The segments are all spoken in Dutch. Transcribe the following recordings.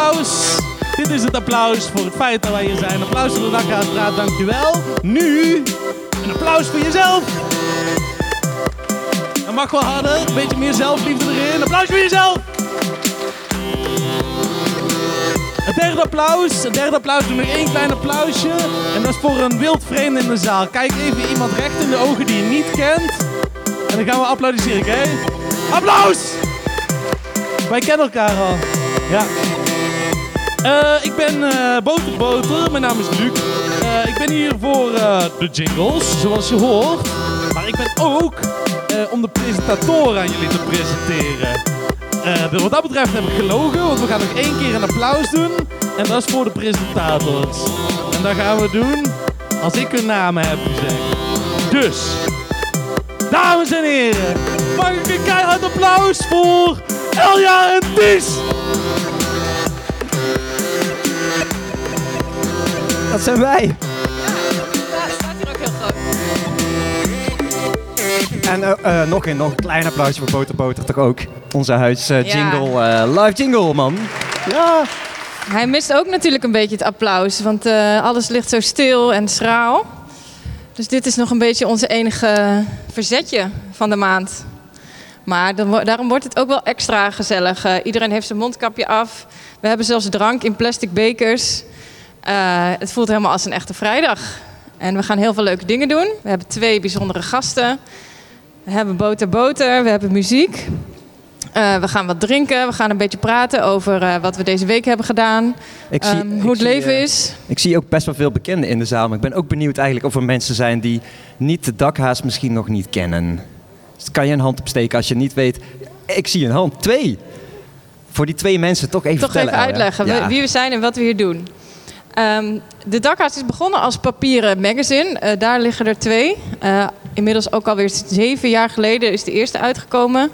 applaus. Dit is het applaus voor het feit dat wij hier zijn. Applaus voor de Praat, dankjewel. Nu een applaus voor jezelf. Dat mag wel harder. Een beetje meer zelfliefde erin. Applaus voor jezelf. Het derde applaus. Het derde applaus. Doe nog één klein applausje. En dat is voor een wild vreemde in de zaal. Kijk even iemand recht in de ogen die je niet kent. En dan gaan we applaudisseren, oké? Applaus! Wij kennen elkaar al. Ja. Eh, ik ben eh Boter Boter. Mijn naam is Luc. Eh, ik ben hier voor de jingles, zoals je hoort. Maar ik ben ook om de presentatoren aan jullie te presenteren. Wat dat betreft heb ik gelogen, want we gaan nog één keer een applaus doen. En dat is voor de presentators. En dat gaan we doen als ik hun namen heb gezegd. Dus, dames en heren, mag ik een keihard applaus voor Elja en Ties? Dat zijn wij. Ja, staat hier ook heel groot. En eh, eh, nog, een, nog een klein applausje voor Boter Boter toch ook. Onze huis eh, Ja. jingle, eh, live jingle man. Ja. Hij mist ook natuurlijk een beetje het applaus, want eh, alles ligt zo stil en schraal. Dus dit is nog een beetje onze enige verzetje van de maand. Maar dan daarom wordt het ook wel extra gezellig. Eh, iedereen heeft zijn mondkapje af. We hebben zelfs drank in plastic bekers. Eh, het voelt helemaal als een echte vrijdag. En we gaan heel veel leuke dingen doen. We hebben twee bijzondere gasten. We hebben boter boter, we hebben muziek. Eh, we gaan wat drinken, we gaan een beetje praten over eh, wat we deze week hebben gedaan. Ik zie, Ehm, hoe het leven is. Ik zie ook best wel veel bekenden in de zaal. Maar ik ben ook benieuwd eigenlijk of er mensen zijn die niet de dakhaas misschien nog niet kennen. Dus kan je een hand opsteken als je niet weet. Ik zie een hand. Twee. Voor die twee mensen toch even Toch vertellen. even Elja. uitleggen Ja. wie we zijn en wat we hier doen. Ehm, de Dakhaas is begonnen als papieren magazine. Eh, daar liggen er twee. Eh, inmiddels ook alweer zeven jaar geleden is de eerste uitgekomen.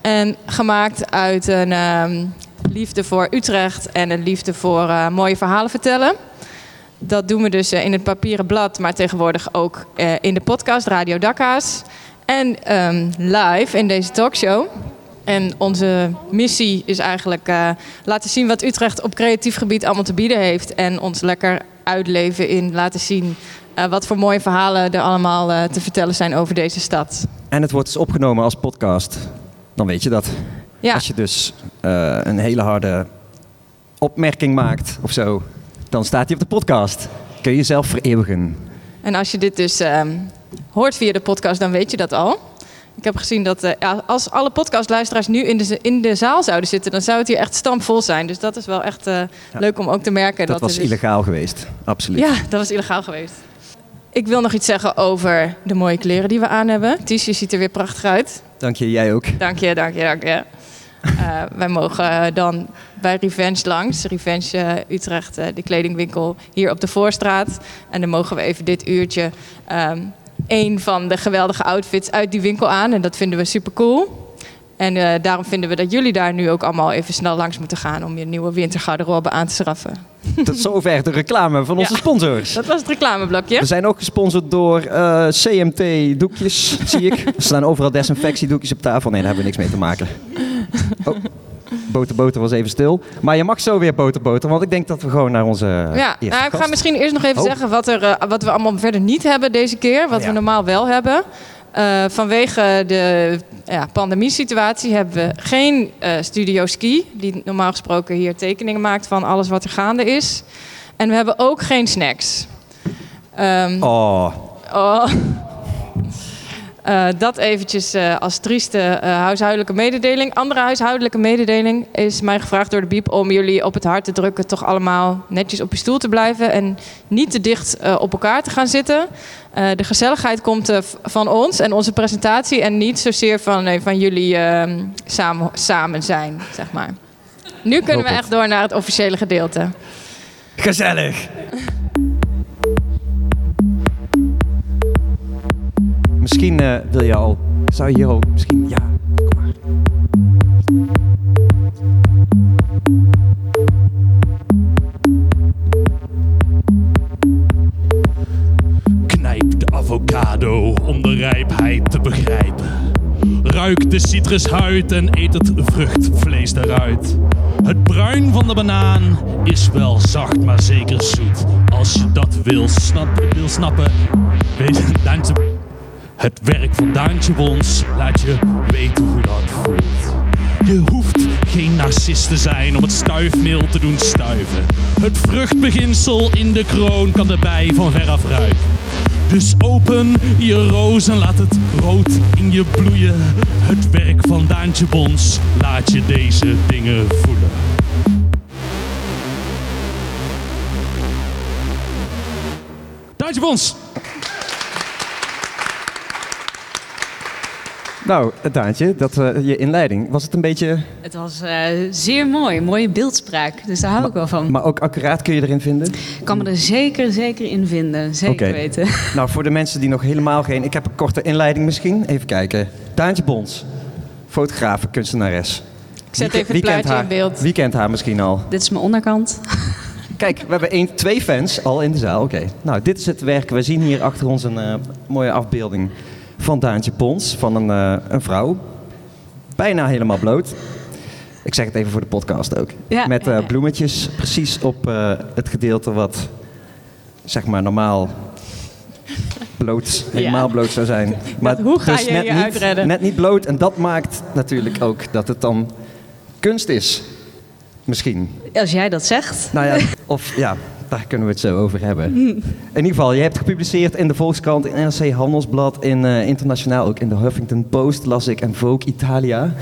En gemaakt uit een ehm, liefde voor Utrecht en een liefde voor eh, mooie verhalen vertellen. Dat doen we dus in het papieren blad, maar tegenwoordig ook in de podcast Radio Dakhaas. En ehm, live in deze talkshow. En onze missie is eigenlijk eh, laten zien wat Utrecht op creatief gebied allemaal te bieden heeft. En ons lekker uitleven in laten zien eh, wat voor mooie verhalen er allemaal eh, te vertellen zijn over deze stad. En het wordt dus opgenomen als podcast. Dan weet je dat. Ja, Als je dus een hele harde opmerking maakt of zo, dan staat hij op de podcast. Kun je jezelf vereeuwigen. en als je dit dus ehm, hoort via de podcast, dan weet je dat al. Ik heb gezien dat eh, ja, als alle podcastluisteraars nu in de, in de zaal zouden zitten, dan zou het hier echt stampvol zijn. Dus dat is wel echt eh, leuk om ook te merken. Dat er was dus- illegaal geweest, absoluut. Ja, dat was illegaal geweest. Ik wil nog iets zeggen over de mooie kleren die we aan hebben. Ties, je ziet er weer prachtig uit. Dank je, jij ook. Dank je, dank je, dank je. Eh, wij mogen dan bij Revenge langs. Revenge Utrecht, de kledingwinkel hier op de Voorstraat. En dan mogen we even dit uurtje ehm een van de geweldige outfits uit die winkel aan. En dat vinden we super cool. En eh, daarom vinden we dat jullie daar nu ook allemaal even snel langs moeten gaan... om je nieuwe wintergarderobe aan te schaffen. Tot zover de reclame van onze Ja. sponsors. Dat was het reclameblokje. We zijn ook gesponsord door eh, CMT doekjes, zie ik. Er staan overal desinfectiedoekjes op tafel. Nee, daar hebben we niks mee te maken. Oh, boter boter was even stil. Maar je mag zo weer boter boter, want ik denk dat we gewoon naar onze Ja, eerste nou, ik ga misschien eerst nog even Oh. zeggen wat, er, eh, wat we allemaal verder niet hebben deze keer. Wat Ja. we normaal wel hebben. Eh, vanwege de ja, pandemiesituatie hebben we geen eh, studio ski. Die normaal gesproken hier tekeningen maakt van alles wat er gaande is. En we hebben ook geen snacks. Ehm, Oh, Oh. Eh, dat eventjes eh, als trieste eh, huishoudelijke mededeling. Andere huishoudelijke mededeling is mij gevraagd door de Biep om jullie op het hart te drukken. Toch allemaal netjes op je stoel te blijven en niet te dicht op elkaar te gaan zitten. De gezelligheid komt van ons en onze presentatie en niet zozeer van, nee, van jullie ehm, samen, samen zijn, zeg maar. Nu kunnen we echt door naar het officiële gedeelte. gezellig. Misschien eh, wil je al, zou je hier al, misschien, ja, kom maar. Knijp de avocado. rijpheid te begrijpen. Ruik de citrushuid en eet het vruchtvlees daaruit. Het bruin van de banaan is wel zacht, maar zeker zoet. Als je dat wil, snap, wil snappen, wees Daantje. Het werk van Daantje Wons laat je weten hoe dat voelt. Je hoeft geen narcist te zijn om het stuifmeel te doen stuiven. Het vruchtbeginsel in de kroon kan de bij van veraf ruiken. Dus open je roos en laat het rood in je bloeien. Het werk van Daantje Bons laat je deze dingen voelen. Daantje Bons! Nou, Daantje, dat, eh, je inleiding, was het een beetje... Het was eh, zeer mooi, mooie beeldspraak. Dus daar hou ik wel van. Maar ook accuraat kun je erin vinden? Ik kan me er zeker, zeker in vinden. Zeker weten. Nou, voor de mensen die nog helemaal geen... Ik heb een korte inleiding misschien. Even kijken. Daantje Bons, fotograaf, kunstenares. Ik zet Wie- even het plaatje haar, in beeld. Wie kent haar misschien al? Dit is mijn onderkant. Kijk, we hebben één, twee fans al in de zaal. Oké. Nou, dit is het werk. We zien hier achter ons een eh, mooie afbeelding van Daantje Pons, van een, eh, een vrouw. Bijna helemaal bloot. Ik zeg het even voor de podcast ook. Ja, Met eh, bloemetjes precies op eh, het gedeelte wat, zeg maar, normaal bloot, helemaal bloot zou zijn. Maar hoe ga dus je net je niet, uitredden? Net niet bloot. En dat maakt natuurlijk ook dat het dan kunst is. Misschien. Als jij dat zegt. Nou ja, of ja, daar kunnen we het zo over hebben. In ieder geval, je hebt gepubliceerd in de Volkskrant, in NRC Handelsblad, in eh, internationaal ook in de Huffington Post las ik en Vogue Italia.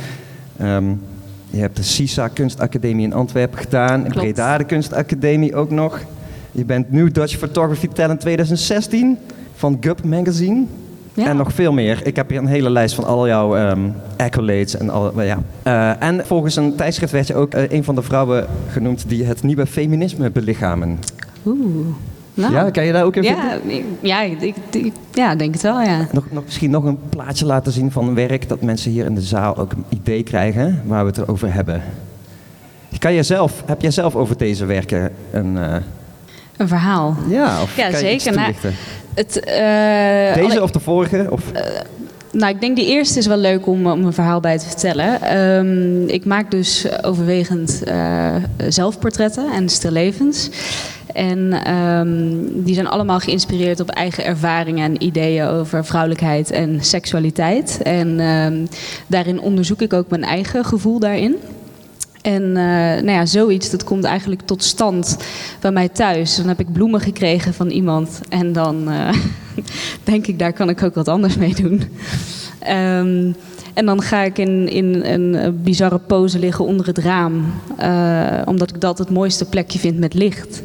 Ehm, je hebt de CISA Kunstacademie in Antwerpen gedaan, in. Breda de Kunstacademie ook nog. Je bent New Dutch Photography Talent 2016 van Gup Magazine. Ja. En nog veel meer. Ik heb hier een hele lijst van al jouw ehm, accolades. En, al, ja. Eh, en volgens een tijdschrift werd je ook eh, een van de vrouwen genoemd die het nieuwe feminisme belichamen. Oeh. Nou. Ja, kan je daar ook in vinden? ja, ik- ja, ik, ik- ja, denk het wel, ja. Nog, nog, misschien nog een plaatje laten zien van een werk dat mensen hier in de zaal ook een idee krijgen waar we het over hebben. Kan jij zelf, heb jij zelf over deze werken een... eh, Een verhaal. ja, of Ja, kan je iets zeker. Nou? Het, eh, Deze alle- of de vorige? Of, Nou, ik denk die eerste is wel leuk om, om een verhaal bij te vertellen. Ehm, ik maak dus overwegend eh, zelfportretten en stillevens. En ehm, die zijn allemaal geïnspireerd op eigen ervaringen en ideeën over vrouwelijkheid en seksualiteit. En ehm, daarin onderzoek ik ook mijn eigen gevoel daarin. En eh, nou ja, zoiets dat komt eigenlijk tot stand bij mij thuis. Dan heb ik bloemen gekregen van iemand en dan eh, denk ik, daar kan ik ook wat anders mee doen. Ehm, en dan ga ik in, in een eh, bizarre pose liggen onder het raam, omdat ik dat het mooiste plekje vind met licht.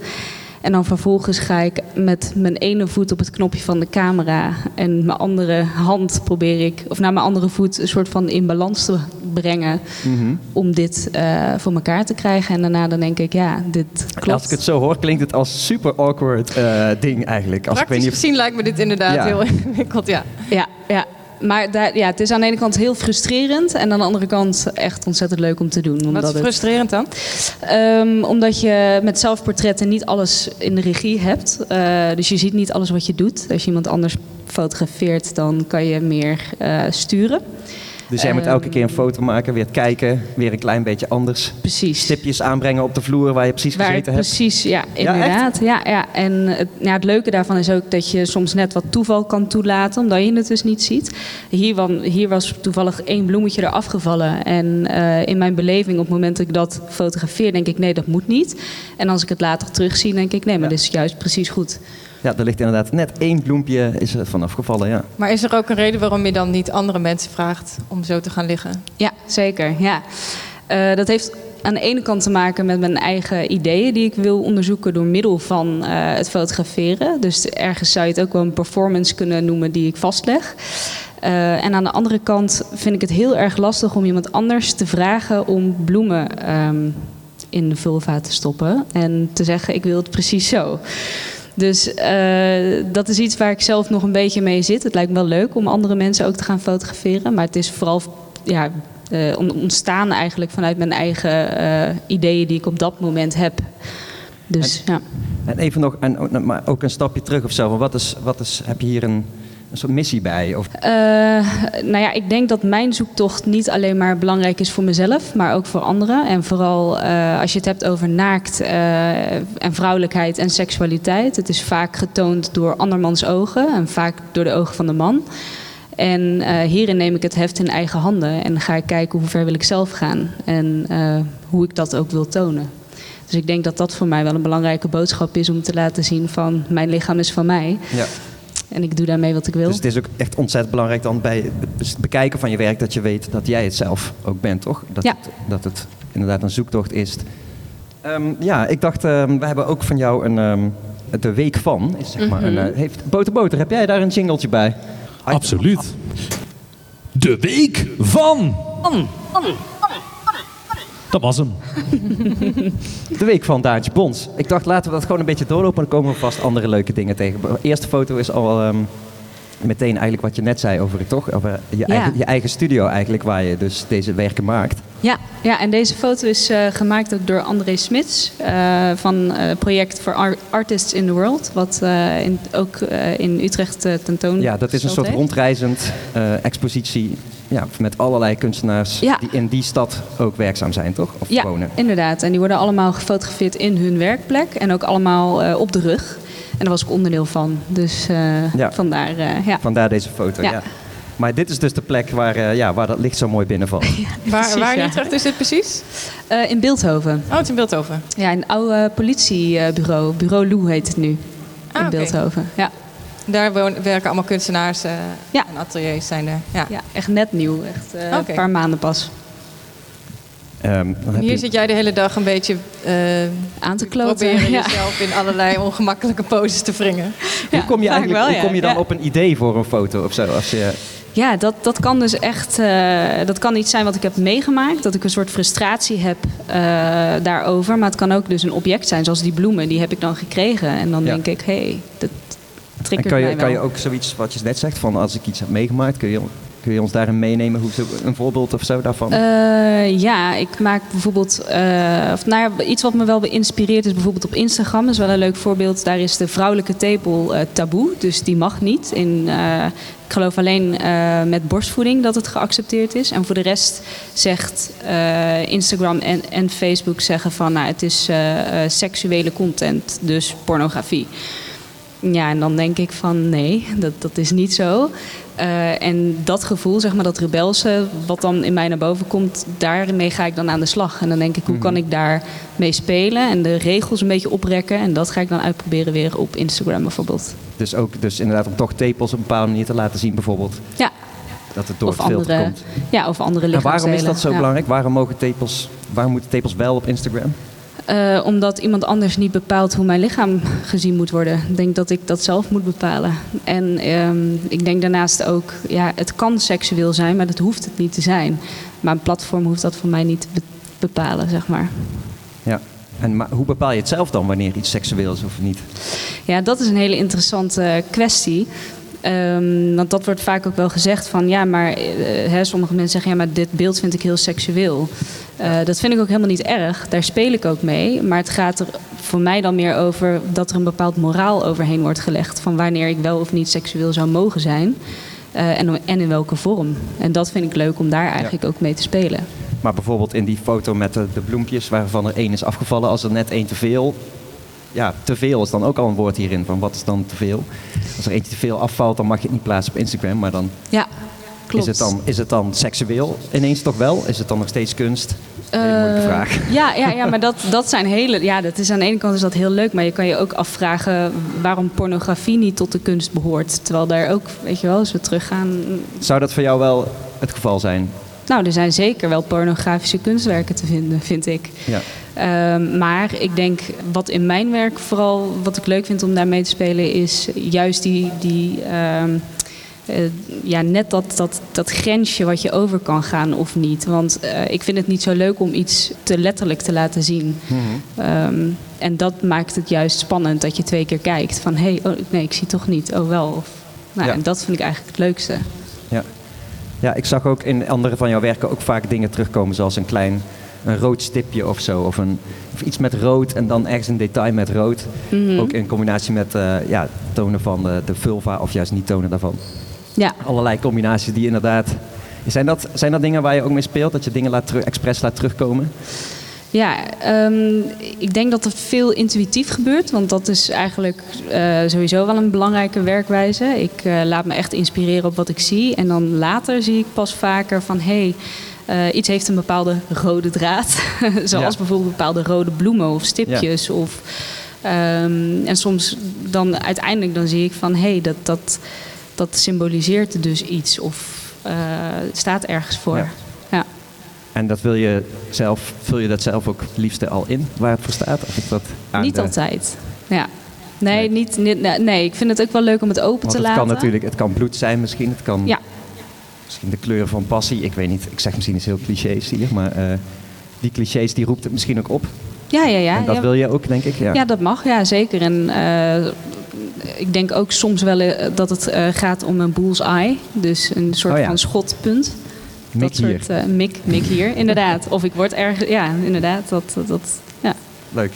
En dan vervolgens ga ik met mijn ene voet op het knopje van de camera en mijn andere hand probeer ik, of naar mijn andere voet, een soort van in balans te brengen Mhm. om dit eh, voor elkaar te krijgen. En daarna dan denk ik, ja, dit klopt. Als ik het zo hoor, klinkt het als super awkward eh, ding eigenlijk. Als ik weet niet of... gezien lijkt me dit inderdaad Ja. heel ingewikkeld, ja. Ja, ja. Maar daar, ja, het is aan de ene kant heel frustrerend en aan de andere kant echt ontzettend leuk om te doen. Wat Omdat, is het, frustrerend dan? Ehm, omdat je met zelfportretten niet alles in de regie hebt. Eh, dus je ziet niet alles wat je doet. Als je iemand anders fotografeert, dan kan je meer eh, sturen. Dus jij moet Ehm, elke keer een foto maken, weer kijken, weer een klein beetje anders. Precies. Stipjes aanbrengen op de vloer waar je precies Waar gezeten hebt. precies, ja, inderdaad. Ja, ja, En het, ja, het leuke daarvan is ook dat je soms net wat toeval kan toelaten, omdat je het dus niet ziet. Hier, hier was toevallig één bloemetje eraf gevallen. En eh, in mijn beleving, op het moment dat ik dat fotografeer, denk ik: nee, dat moet niet. En als ik het later terugzie, denk ik: nee, maar dit is juist precies goed. Ja, er ligt inderdaad net één bloempje is er vanaf gevallen, ja. Maar is er ook een reden waarom je dan niet andere mensen vraagt om zo te gaan liggen? Ja, zeker. Ja. Eh, dat heeft aan de ene kant te maken met mijn eigen ideeën die ik wil onderzoeken door middel van eh, het fotograferen. Dus ergens zou je het ook wel een performance kunnen noemen die ik vastleg. Eh, en aan de andere kant vind ik het heel erg lastig om iemand anders te vragen om bloemen ehm, in de vulva te stoppen en te zeggen ik wil het precies zo. Dus eh, dat is iets waar ik zelf nog een beetje mee zit. Het lijkt me wel leuk om andere mensen ook te gaan fotograferen. Maar het is vooral ja, on- ontstaan eigenlijk vanuit mijn eigen eh, ideeën die ik op dat moment heb. Dus ja. En even nog, en, ook- maar ook een stapje terug of zo. Wat is, wat is, heb je hier een, een soort missie bij? Of, Eh, nou ja, ik denk dat mijn zoektocht niet alleen maar belangrijk is voor mezelf, maar ook voor anderen. En vooral eh, als je het hebt over naakt eh, en vrouwelijkheid en seksualiteit. Het is vaak getoond door andermans ogen en vaak door de ogen van de man. En hierin neem ik het heft in eigen handen en ga ik kijken hoe ver wil ik zelf gaan en hoe ik dat ook wil tonen. Dus ik denk dat dat voor mij wel een belangrijke boodschap is om te laten zien van mijn lichaam is van mij. ja. En ik doe daarmee wat ik wil. Dus het is ook echt ontzettend belangrijk dan bij het bekijken van je werk dat je weet dat jij het zelf ook bent, toch? Dat, Ja. het, dat het inderdaad een zoektocht is. Ehm, ja, ik dacht, ehm, we hebben ook van jou een, ehm, de week van. Is zeg maar een, Mhm. eh, heeft, Boter Boter, heb jij daar een jingletje bij? Absoluut. De week van. Dat was hem. De week van Daantje Bons. Ik dacht, laten we dat gewoon een beetje doorlopen. Dan komen we vast andere leuke dingen tegen. De eerste foto is al ehm, meteen eigenlijk wat je net zei over het toch? Over je, Ja. eigen, je eigen studio eigenlijk, waar je dus deze werken maakt. Ja, ja, en deze foto is eh, gemaakt ook door André Smits eh, van het project for Ar- Artists in the World, wat eh, in, ook eh, in Utrecht tentoon. Ja, dat is een soort heeft. rondreizend eh, expositie ja, met allerlei kunstenaars Ja. die in die stad ook werkzaam zijn, toch? Of Ja, wonen. inderdaad. En die worden allemaal gefotografeerd in hun werkplek en ook allemaal eh, op de rug. En daar was ik onderdeel van. Dus eh, Ja. vandaar, eh, ja. Vandaar deze foto, ja. Ja. Maar dit is dus de plek waar, eh, ja, waar dat licht zo mooi binnenvalt. Waar, Precies, waar in ja. Utrecht is dit precies? Eh, in Beeldhoven. Oh, het is in Beeldhoven. Ja, een oude politiebureau. Bureau Lou heet het nu. In Ah. Beeldhoven. Ja. Daar wonen, werken allemaal kunstenaars eh, Ja. en ateliers zijn er. Ja. ja, echt net nieuw. Echt eh, een paar maanden pas. Ehm, dan heb Hier je- zit jij de hele dag een beetje eh Aan te kloten. proberen Ja. jezelf in allerlei ongemakkelijke poses te wringen. hoe kom je, eigenlijk, wel, hoe ja. kom je dan Ja. op een idee voor een foto of zo? Als je, Ja, dat, dat kan dus echt. eh, dat kan iets zijn wat ik heb meegemaakt. Dat ik een soort frustratie heb eh, daarover. Maar het kan ook dus een object zijn, zoals die bloemen. Die heb ik dan gekregen. En dan Ja. denk ik, hé, hey, dat en triggert kan je, mij wel. kan je ook zoiets wat je net zegt, van als ik iets heb meegemaakt, kun je, kun je ons daarin meenemen? Hoe, een voorbeeld of zo daarvan? Eh, ja, ik maak bijvoorbeeld. eh, of, nou iets wat me wel beïnspireert is bijvoorbeeld op Instagram. Dat is wel een leuk voorbeeld. Daar is de vrouwelijke tepel eh, taboe. Dus die mag niet. In, ik geloof alleen met borstvoeding dat het geaccepteerd is. En voor de rest zegt Instagram en, en Facebook zeggen van nou, het is seksuele content, dus pornografie. Ja, en dan denk ik van nee, dat, dat is niet zo. Eh, en dat gevoel, zeg maar, dat rebelse, wat dan in mij naar boven komt, daarmee ga ik dan aan de slag. En dan denk ik, hoe kan ik daar mee spelen en de regels een beetje oprekken. En dat ga ik dan uitproberen weer op Instagram bijvoorbeeld. Dus ook dus inderdaad om toch tepels op een bepaalde manier te laten zien, bijvoorbeeld. Ja, Dat het door of het filter andere, komt. ja, of andere En waarom is lichaamsdelen. dat zo Ja. belangrijk? Waarom, mogen tepels, waarom moeten tepels wel op Instagram? Eh, omdat iemand anders niet bepaalt hoe mijn lichaam gezien moet worden. Ik denk dat ik dat zelf moet bepalen. En ehm, ik denk daarnaast ook, ja, het kan seksueel zijn, maar dat hoeft het niet te zijn. Maar een platform hoeft dat voor mij niet te be- bepalen, zeg maar. Ja. En maar hoe bepaal je het zelf dan wanneer iets seksueel is of niet? Ja, dat is een hele interessante kwestie. Ehm, want dat wordt vaak ook wel gezegd van ja, maar eh, hè, sommige mensen zeggen ja, maar dit beeld vind ik heel seksueel. Eh, dat vind ik ook helemaal niet erg. Daar speel ik ook mee. Maar het gaat er voor mij dan meer over dat er een bepaald moraal overheen wordt gelegd. Van wanneer ik wel of niet seksueel zou mogen zijn. Eh, en, en in welke vorm. En dat vind ik leuk om daar eigenlijk ook mee te spelen. Maar bijvoorbeeld in die foto met de, de bloempjes, waarvan er één is afgevallen, als er net één te veel. Ja, te veel is dan ook al een woord hierin. Van wat is dan te veel? Als er eentje te veel afvalt, dan mag je het niet plaatsen op Instagram. Maar dan Ja, klopt. is het, dan, is het dan seksueel ineens toch wel? Is het dan nog steeds kunst? Hele moeilijke Eh, vraag. Ja, ja, ja maar dat, dat zijn hele. Ja, dat is aan de ene kant is dat heel leuk, maar je kan je ook afvragen waarom pornografie niet tot de kunst behoort. Terwijl daar ook, weet je wel, als we teruggaan. Zou dat voor jou wel het geval zijn? Nou, er zijn zeker wel pornografische kunstwerken te vinden, vind ik. Ja. Ehm, maar ik denk wat in mijn werk vooral wat ik leuk vind om daarmee te spelen, is juist die. die ehm, eh, ja, net dat, dat, dat grensje wat je over kan gaan of niet. Want eh, ik vind het niet zo leuk om iets te letterlijk te laten zien. Ehm, en dat maakt het juist spannend dat je twee keer kijkt. Van hé, hey, oh, nee, ik zie toch niet. Oh wel. Of, nou, Ja. En dat vind ik eigenlijk het leukste. Ja. ja, ik zag ook in andere van jouw werken ook vaak dingen terugkomen, zoals een klein een rood stipje of zo. Of, een, of iets met rood en dan ergens een detail met rood. Mhm. Ook in combinatie met eh, ja, tonen van de, de vulva of juist niet tonen daarvan. Ja, Allerlei combinaties die inderdaad... Zijn dat, zijn dat dingen waar je ook mee speelt? Dat je dingen laat expres laat terugkomen? Ja, ehm, ik denk dat er veel intuïtief gebeurt, want dat is eigenlijk eh, sowieso wel een belangrijke werkwijze. Ik eh, laat me echt inspireren op wat ik zie en dan later zie ik pas vaker van hé, hey, eh, iets heeft een bepaalde rode draad, zoals Ja. bijvoorbeeld bepaalde rode bloemen of stipjes. Of, ehm, en soms dan uiteindelijk dan zie ik van hé, hey, dat, dat, dat symboliseert dus iets of eh, staat ergens voor. Ja. Ja. En dat wil je zelf, vul je dat zelf ook het liefste al in, waar het voor staat? Of dat aan Niet de- altijd. Ja. Nee, Nee. Niet, niet, nee, ik vind het ook wel leuk om het open Want te het laten. kan natuurlijk, het kan bloed zijn misschien, het kan Ja. misschien de kleur van passie. Ik weet niet, ik zeg misschien iets heel clichés hier, maar eh, die clichés die roept het misschien ook op. Ja, ja, ja. en dat ja. wil je ook, denk ik. Ja. Ja, dat mag, ja, zeker. En eh, ik denk ook soms wel eh, dat het eh, gaat om een bullseye. Dus een soort Oh ja. van schotpunt. Dat soort, hier. eh, mik, mik hier, inderdaad. Of ik word ergens... Ja, inderdaad. Dat, dat, dat- ja. Leuk.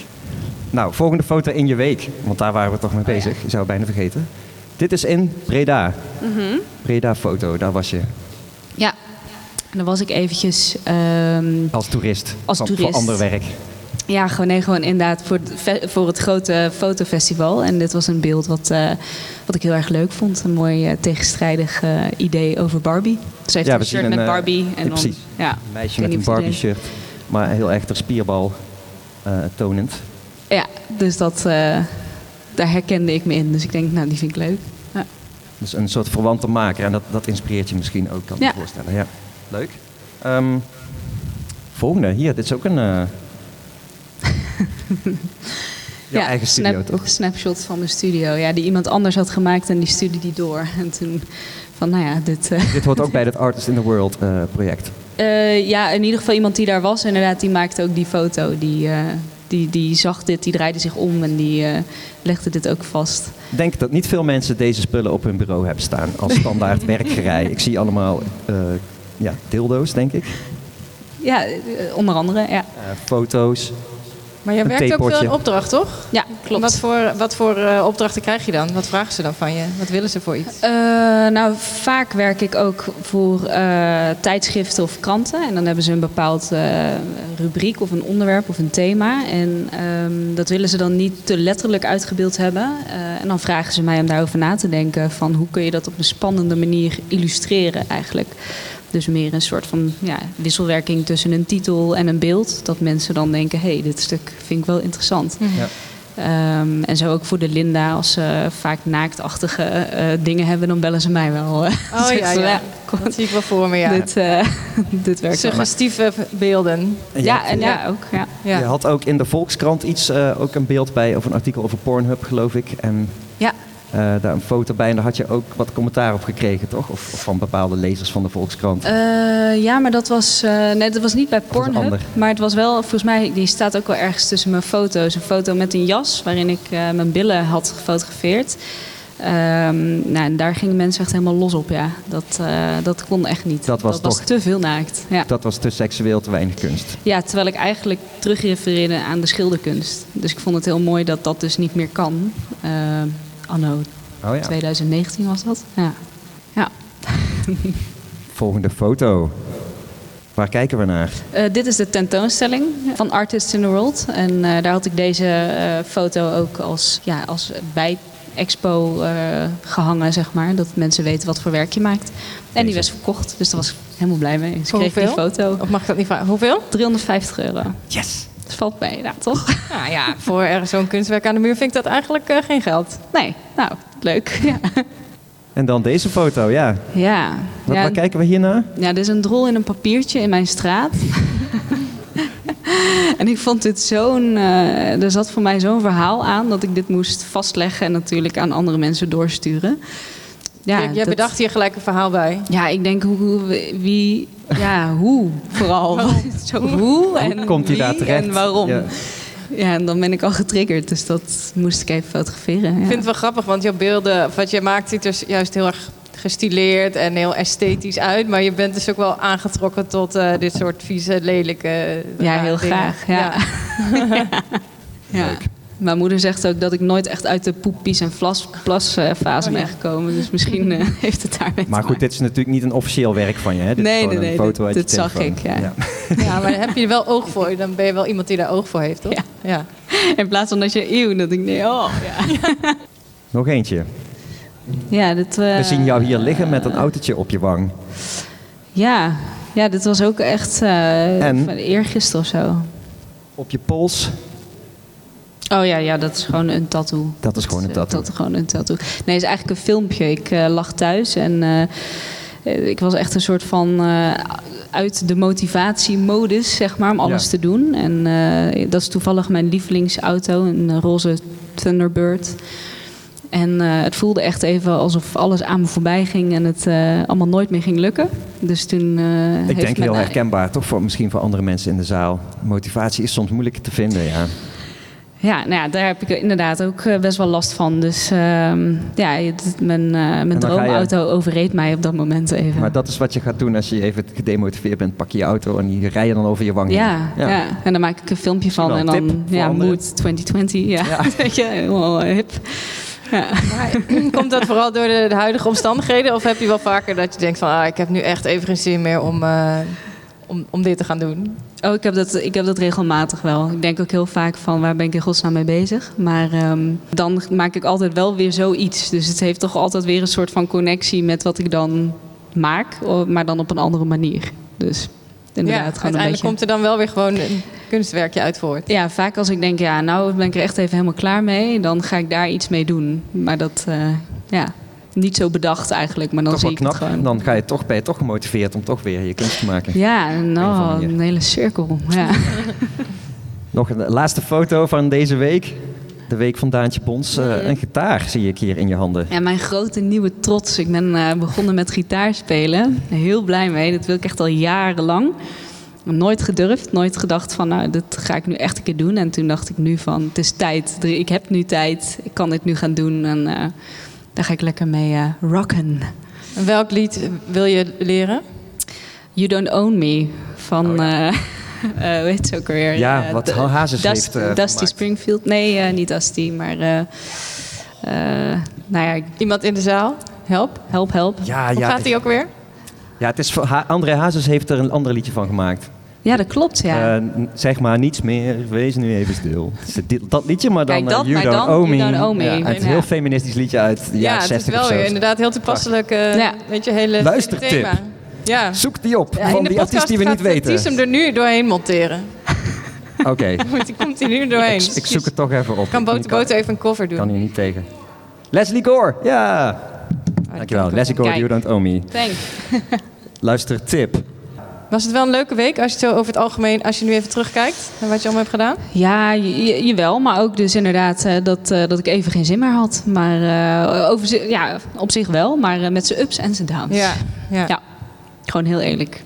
Nou, volgende foto in je week, want daar waren we toch mee Oh ja. bezig. Je zou het bijna vergeten. Dit is in Breda. Mhm. Breda foto, daar was je ja. En dan was ik eventjes... ehm, als toerist. Als van- toerist. Voor ander werk. Ja, gewoon, nee, gewoon inderdaad voor voor het grote fotofestival. En dit was een beeld wat, eh, wat ik heel erg leuk vond. Een mooi eh, tegenstrijdig eh, idee over Barbie. Ze heeft Ja, een shirt met een, Barbie. ja, En dan, ja, Een meisje met een iedereen- Barbie-shirt, maar heel erg de spierbal tonend. ja, dus dat, daar herkende ik me in. Dus ik denk, nou, die vind ik leuk. Ja. Dus een soort verwante maker. En dat, dat inspireert je misschien ook, kan ik me voorstellen. Ja. Leuk. Ehm, volgende. Hier, dit is ook een... jouw eigen studio, snap- toch? snapshot van mijn studio. Ja, die iemand anders had gemaakt en die stuurde die door. En toen van, nou ja, dit... eh, Dit hoort ook bij het Artist in the World eh, project. Eh, ja, in ieder geval iemand die daar was, inderdaad, die maakte ook die foto. Die, die, die zag dit, die draaide zich om en die legde dit ook vast. Ik denk dat niet veel mensen deze spullen op hun bureau hebben staan als standaard werkgerij. Ik zie allemaal ja, dildo's, denk ik. Ja, onder andere, ja. Foto's. Maar Een werkt ook veel theepotje. in opdracht, toch? Ja, klopt. Wat voor, wat voor eh, opdrachten krijg je dan? Wat vragen ze dan van je? Wat willen ze voor iets? Eh, nou, vaak werk ik ook voor eh, tijdschriften of kranten. En dan hebben ze een bepaald eh, rubriek of een onderwerp of een thema. En ehm, dat willen ze dan niet te letterlijk uitgebeeld hebben. Eh, en dan vragen ze mij om daarover na te denken. Van hoe kun je dat op een spannende manier illustreren eigenlijk. Dus meer een soort van ja, wisselwerking tussen een titel en een beeld. Dat mensen dan denken, hé, hey, dit stuk vind ik wel interessant. Ja. Ehm, en zo ook voor de Linda, als ze vaak naaktachtige eh, dingen hebben, dan bellen ze mij wel. eh. Oh ja, ja. Dat zie ik wel voor me, ja. dit, eh, dit werkt wel. Suggestieve beelden. En Ja, had- en ja, ook. Ja. Ja. Je had ook in de Volkskrant iets, eh, ook een beeld bij, of een artikel over Pornhub, geloof ik. En Ja. Eh, daar een foto bij en daar had je ook wat commentaar op gekregen, toch? Of, of van bepaalde lezers van de Volkskrant. Eh, ja, maar dat was, eh, nee, dat was niet bij was Pornhub. Maar het was wel, volgens mij, die staat ook wel ergens tussen mijn foto's. Een foto met een jas waarin ik mijn billen had gefotografeerd. Ehm, nou, en daar gingen mensen echt helemaal los op, ja. Dat, dat kon echt niet. Dat was toch- te veel naakt. Ja. Dat was te seksueel, te weinig kunst. Ja, terwijl ik eigenlijk terugrefereerde aan de schilderkunst. Dus ik vond het heel mooi dat dat dus niet meer kan. Anno Oh ja. 2019 was dat. Ja. ja. Volgende foto. Waar kijken we naar? Eh, dit is de tentoonstelling van Artists in the World. En eh, daar had ik deze eh, foto ook als, ja, als bij expo eh, gehangen, zeg maar. Dat mensen weten wat voor werk je maakt. En die was verkocht, dus daar was ik helemaal blij mee. Dus ik kreeg die hoeveel? foto. Of mag ik dat niet vragen? Hoeveel? 350 euro. Yes! Dat valt mee, ja, toch? Nou ja, voor zo'n kunstwerk aan de muur vind ik dat eigenlijk eh, geen geld. Nee, nou, leuk. Ja. En dan deze foto, ja. ja. Wat, ja, waar kijken we hier naar? Ja, dit is een drol in een papiertje in mijn straat. en ik vond dit zo'n. eh, er zat voor mij zo'n verhaal aan dat ik dit moest vastleggen en natuurlijk aan andere mensen doorsturen. Ja, Jij- Jij dat- bedacht hier gelijk een verhaal bij. Ja, ik denk hoe, wie. Ja, hoe vooral. Zo, hoe en komt hij wie daar terecht? en waarom. Ja. Ja, en dan ben ik al getriggerd. Dus dat moest ik even fotograferen. Ja. Ik vind het wel grappig, want jouw beelden, wat je maakt, ziet er juist heel erg gestileerd en heel esthetisch uit. Maar je bent dus ook wel aangetrokken tot eh, dit soort vieze, lelijke. Ja, rare heel dingen. graag. Ja. Ja. Mijn moeder zegt ook dat ik nooit echt uit de poep, pies en plas, plasfase Oh, ja. ben gekomen. Dus misschien eh, heeft het daarmee Maar te goed, dit is natuurlijk niet een officieel werk van je. Hè? Dit is Nee, nee, een nee, foto dit- uit je dit zag ik, ja. Ja, maar heb je er wel oog voor? Dan ben je wel iemand die daar oog voor heeft, toch? Ja. ja. In plaats van dat je eeuw, dat ik nee, oh ja. Nog eentje. Ja, dit, eh, We zien jou hier liggen met een autootje op je wang. Ja, ja dit was ook echt eh En? van eergisteren of zo. Op je pols. Oh ja, ja, dat is gewoon een tattoo. Dat is gewoon een eh, tattoo. Dat is gewoon een tattoo. Nee, het is eigenlijk een filmpje. Ik eh, lag thuis en eh, ik was echt een soort van uit de motivatiemodus, zeg maar, om alles Ja. te doen. En dat is toevallig mijn lievelingsauto, een roze Thunderbird. En het voelde echt even alsof alles aan me voorbij ging en het allemaal nooit meer ging lukken. Dus toen. Ik denk heel herkenbaar, toch voor, misschien voor andere mensen in de zaal. Motivatie is soms moeilijk te vinden, ja. Ja, nou ja, daar heb ik inderdaad ook eh, best wel last van. Dus ehm, ja, het- mijn, eh, mijn je- droomauto overreed mij op dat moment even. Maar dat is wat je gaat doen als je even gedemotiveerd bent. Pak je je auto en die rij je dan over je wang heen. ja, ja. en dan maak ik een filmpje van en dan ja. Mood 2020. Ja, Ja. weet je, helemaal eh, hip. Ja. Komt dat vooral door de, de huidige omstandigheden? Of heb je wel vaker dat je denkt van... Ah, ik heb nu echt even geen zin meer om, eh, om, om dit te gaan doen? Oh, ik heb, dat, ik heb dat regelmatig wel. Ik denk ook heel vaak van waar ben ik in godsnaam mee bezig. Maar ehm, dan maak ik altijd wel weer zoiets. Dus het heeft toch altijd weer een soort van connectie met wat ik dan maak. Maar dan op een andere manier. Dus inderdaad, ja, gewoon een uiteindelijk beetje... komt er dan wel weer gewoon een kunstwerkje uit voort. Ja, vaak als ik denk, ja, nou ben ik er echt even helemaal klaar mee, dan ga ik daar iets mee doen. Maar dat, eh, ja, niet zo bedacht eigenlijk, maar dan toch zie ik knap. het gewoon. Dan ga je toch, ben je toch gemotiveerd om toch weer je kunst te maken. Ja, een nou, een hele cirkel. Ja. Nog een laatste foto van deze week. De week van Daantje Pons. Eh, een gitaar zie ik hier in je handen. ja, mijn grote nieuwe trots. Ik ben eh, begonnen met gitaar spelen. Heel blij mee. Dat wil ik echt al jarenlang. Nooit gedurfd, nooit gedacht van, nou, dat ga ik nu echt een keer doen. En toen dacht ik nu van, het is tijd. Ik heb nu tijd. Ik kan dit nu gaan doen. En eh, daar ga ik lekker mee eh, rocken. En welk lied wil je leren? You Don't Own Me van. Oh, ja. eh, eh, hoe heet ze ook alweer? Ja, wat de- Hazes Dust- heeft eh, Dusty gemaakt. Springfield. Nee, eh, niet Dusty, maar. eh, eh, nou ja, Iemand in de zaal? Help. help, help. Ja, Hoe ja, gaat die ook weer? ja, het is André Hazes heeft er een ander liedje van gemaakt. Ja, dat klopt, ja. Eh, zeg maar niets meer, wees nu even stil. Het is dit- dat liedje, maar dan Kijk, dat, You maar Don't dan Owe You Me. Don't Owe Me. Ja, het is een Ja. heel feministisch liedje uit de ja, jaren het is 60 wel of zo. weer inderdaad heel toepasselijk. eh Ja. Weet je, hele Luistertip. thema. Ja. Zoek die op, Ja, van die artiest die we niet weten. hem er nu doorheen monteren. Oké, Die komt hij nu doorheen. ik, ik zoek het toch even op. Kan Ik Boter Boter even een cover doen? kan hier niet tegen. Leslie Gore, ja. Dankjewel. Leslie Gore, Kijk. You Don't Owe Me. Thanks. Luister, tip. Was het wel een leuke week als je het zo over het algemeen, als je nu even terugkijkt naar wat je allemaal hebt gedaan? Ja, je- jawel, maar ook dus inderdaad eh, dat, eh, dat ik even geen zin meer had. Maar eh, over, ja, op zich wel, maar met zijn ups en zijn downs. ja. Ja. Gewoon heel eerlijk.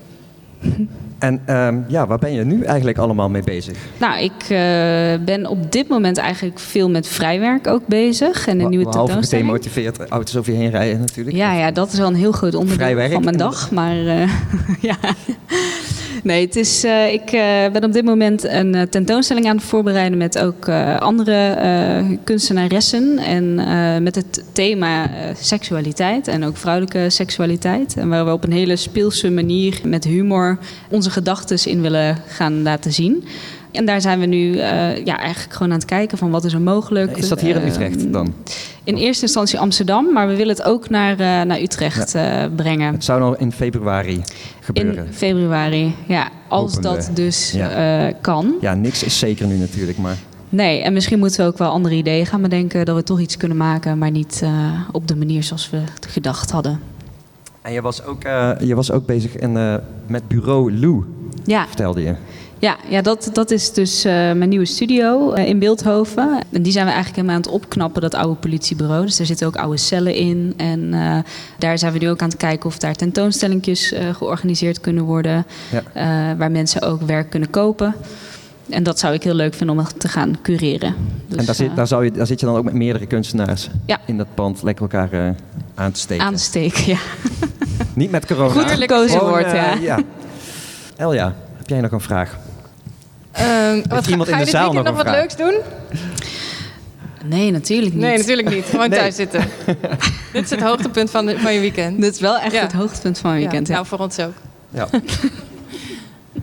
En ehm, ja, waar ben je nu eigenlijk allemaal mee bezig? Nou, ik eh, ben op dit moment eigenlijk veel met vrijwerk ook bezig. En een nieuwe Behalve tentoonstelling. gedemotiveerd, auto's over je heen rijden natuurlijk. Ja, ja, dat is wel een heel groot onderdeel Vrijwerk. van mijn dag. Maar eh, ja. Nee, het is, eh, ik eh, ben op dit moment een eh, tentoonstelling aan het voorbereiden met ook andere kunstenaressen. En met het thema seksualiteit en ook vrouwelijke seksualiteit. En waar we op een hele speelse manier met humor onze gedachten in willen gaan laten zien. En daar zijn we nu eh, ja, eigenlijk gewoon aan het kijken van wat is er mogelijk. Is dat hier in Eh, Utrecht dan? in eerste instantie Amsterdam, maar we willen het ook naar, eh, naar Utrecht eh, brengen. Het zou nog in februari In gebeuren. februari, ja. Als dat dus Ja. kan. Ja, niks is zeker nu natuurlijk, maar... Nee, en misschien moeten we ook wel andere ideeën gaan bedenken... dat we toch iets kunnen maken, maar niet op de manier zoals we het gedacht hadden. En je was ook, je was ook bezig in, met bureau Lou, Ja, vertelde je. Ja, ja dat, dat is dus eh, mijn nieuwe studio eh, in Beeldhoven. En die zijn we eigenlijk helemaal aan het opknappen, dat oude politiebureau. Dus daar zitten ook oude cellen in. En eh, daar zijn we nu ook aan het kijken of daar tentoonstellingjes georganiseerd kunnen worden. Ja. waar mensen ook werk kunnen kopen. en dat zou ik heel leuk vinden om te gaan cureren. Dus, en daar zit, daar, zou je, daar zit je dan ook met meerdere kunstenaars Ja. in dat pand lekker elkaar aan te steken. aansteken, ja. Niet met corona. Goed gekozen eh, ja. ja. Elja, heb jij nog een vraag? Ehm, wat, ga, iemand ga in je de zaal weekend nog nog wat vraag? leuks doen? Nee, natuurlijk niet. Nee, natuurlijk niet. Gewoon Nee. thuis zitten. Dit is het hoogtepunt van, de, van je weekend. Dit is wel echt Ja. het hoogtepunt van mijn weekend. Ja, Ja. Nou, voor ons ook. Ja.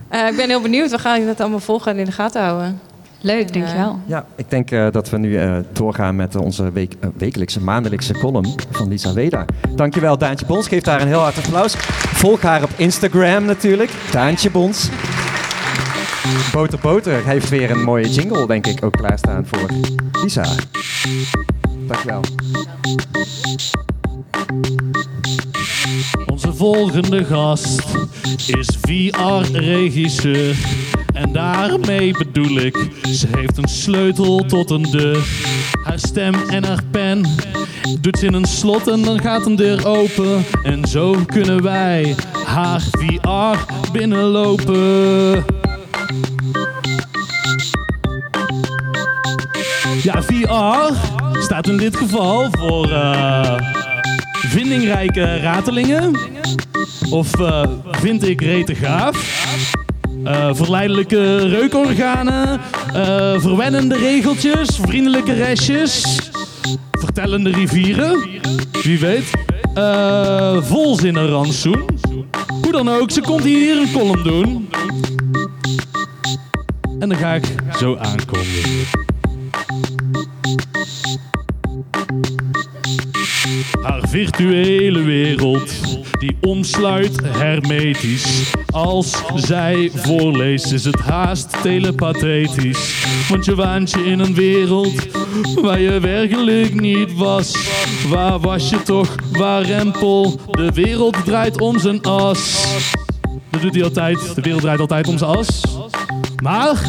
Eh, ik ben heel benieuwd. We gaan het allemaal volgen en in de gaten houden. Leuk, dankjewel. ja, ik denk eh, dat we nu eh, doorgaan met onze week, wekelijkse, maandelijkse column van Lisa Weda. Dankjewel, Daantje Bons. Geef haar een heel hard applaus. Volg haar op Instagram natuurlijk, Daantje Bons. Boter Boter heeft weer een mooie jingle, denk ik, ook klaarstaan voor Lisa. Dankjewel. Onze volgende gast is VR-regisseur. En daarmee bedoel ik, ze heeft een sleutel tot een deur. Haar stem en haar pen doet ze in een slot en dan gaat een deur open. En zo kunnen wij haar VR binnenlopen. Ja, VR staat in dit geval voor eh, vindingrijke ratelingen. Of eh, vind ik rete gaaf. Eh, verleidelijke reukorganen. verwennende regeltjes. Vriendelijke restjes. Vertellende rivieren. Wie weet. volzinnen rantsoen. Hoe dan ook, ze komt hier een column doen. En dan ga ik zo aankondigen. Haar virtuele wereld, die omsluit hermetisch. Als zij voorleest is het haast telepathetisch. Want je waant je in een wereld waar je werkelijk niet was. Waar was je toch, waar rempel? De wereld draait om zijn as. Dat doet hij altijd, de wereld draait altijd om zijn as. Maar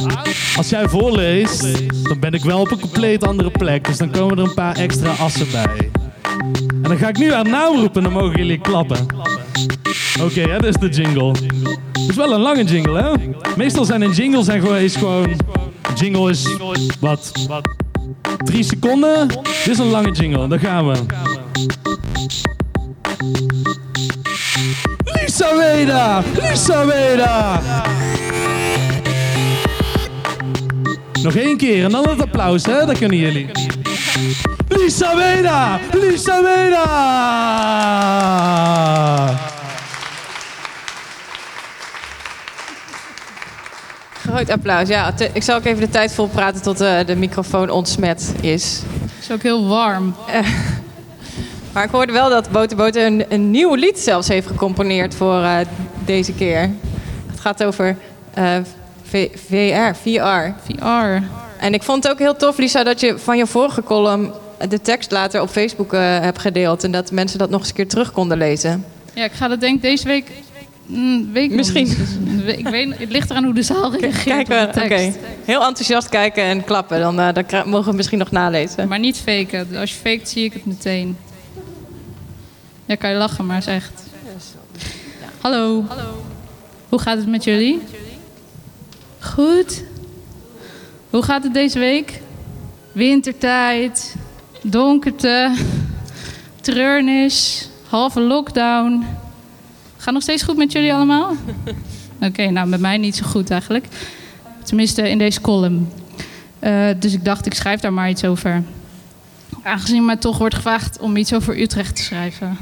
als jij voorleest, dan ben ik wel op een compleet andere plek. Dus dan komen er een paar extra assen bij. En dan ga ik nu haar naam roepen en dan mogen jullie klappen. Oké, dat is de jingle. Het is wel een lange jingle, hè? Meestal zijn een jingle zijn gewoon, is gewoon... Jingle is, wat, drie seconden. Dit is een lange jingle, daar gaan we. Lisa Weda! Lisa Weda! Nog één keer en dan het applaus, hè? Dat kunnen jullie. Lisa Weda! Lisa! Groot applaus. Ja, te- ik zal ook even de tijd volpraten tot eh, de microfoon ontsmet is. Het is ook heel warm. Maar ik hoorde wel dat Boter een, een nieuw lied zelfs heeft gecomponeerd voor eh, deze keer. Het gaat over eh, V- VR, VR. VR. En ik vond het ook heel tof, Lisa, dat je van je vorige column de tekst later op Facebook eh, hebt gedeeld. En dat mensen dat nog eens een keer terug konden lezen. Ja, ik ga dat denk ik deze week... Mm, week Misschien. niet. Dus, ik weet, het ligt eraan hoe de zaal reageert Kijken, op de oké. tekst. Heel enthousiast kijken en klappen. Dan, eh, dan mogen we misschien nog nalezen. Maar niet faken. Als je faked, zie ik het meteen. Ja, kan je lachen, maar is echt. Hallo. Hoe gaat het met jullie? Goed. Hoe gaat het deze week? Wintertijd, donkerte, treurnis, halve lockdown. Gaat nog steeds goed met jullie allemaal? Oké, nou met mij niet zo goed eigenlijk. Tenminste in deze column. Eh, dus ik dacht, ik schrijf daar maar iets over. Aangezien mij toch wordt gevraagd om iets over Utrecht te schrijven.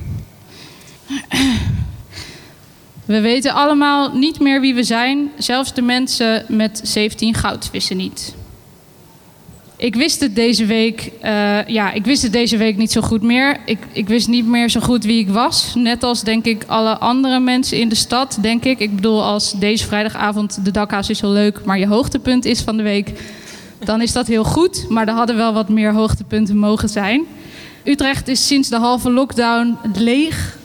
We weten allemaal niet meer wie we zijn, zelfs de mensen met 17 goudvissen niet. Ik wist het deze week, eh, ja, ik wist het deze week niet zo goed meer. Ik, ik wist niet meer zo goed wie ik was. Net als denk ik alle andere mensen in de stad, denk ik. Ik bedoel, als deze vrijdagavond de dakhaas is heel leuk, maar je hoogtepunt is van de week, dan is dat heel goed. Maar er hadden wel wat meer hoogtepunten mogen zijn. Utrecht is sinds de halve lockdown leeg,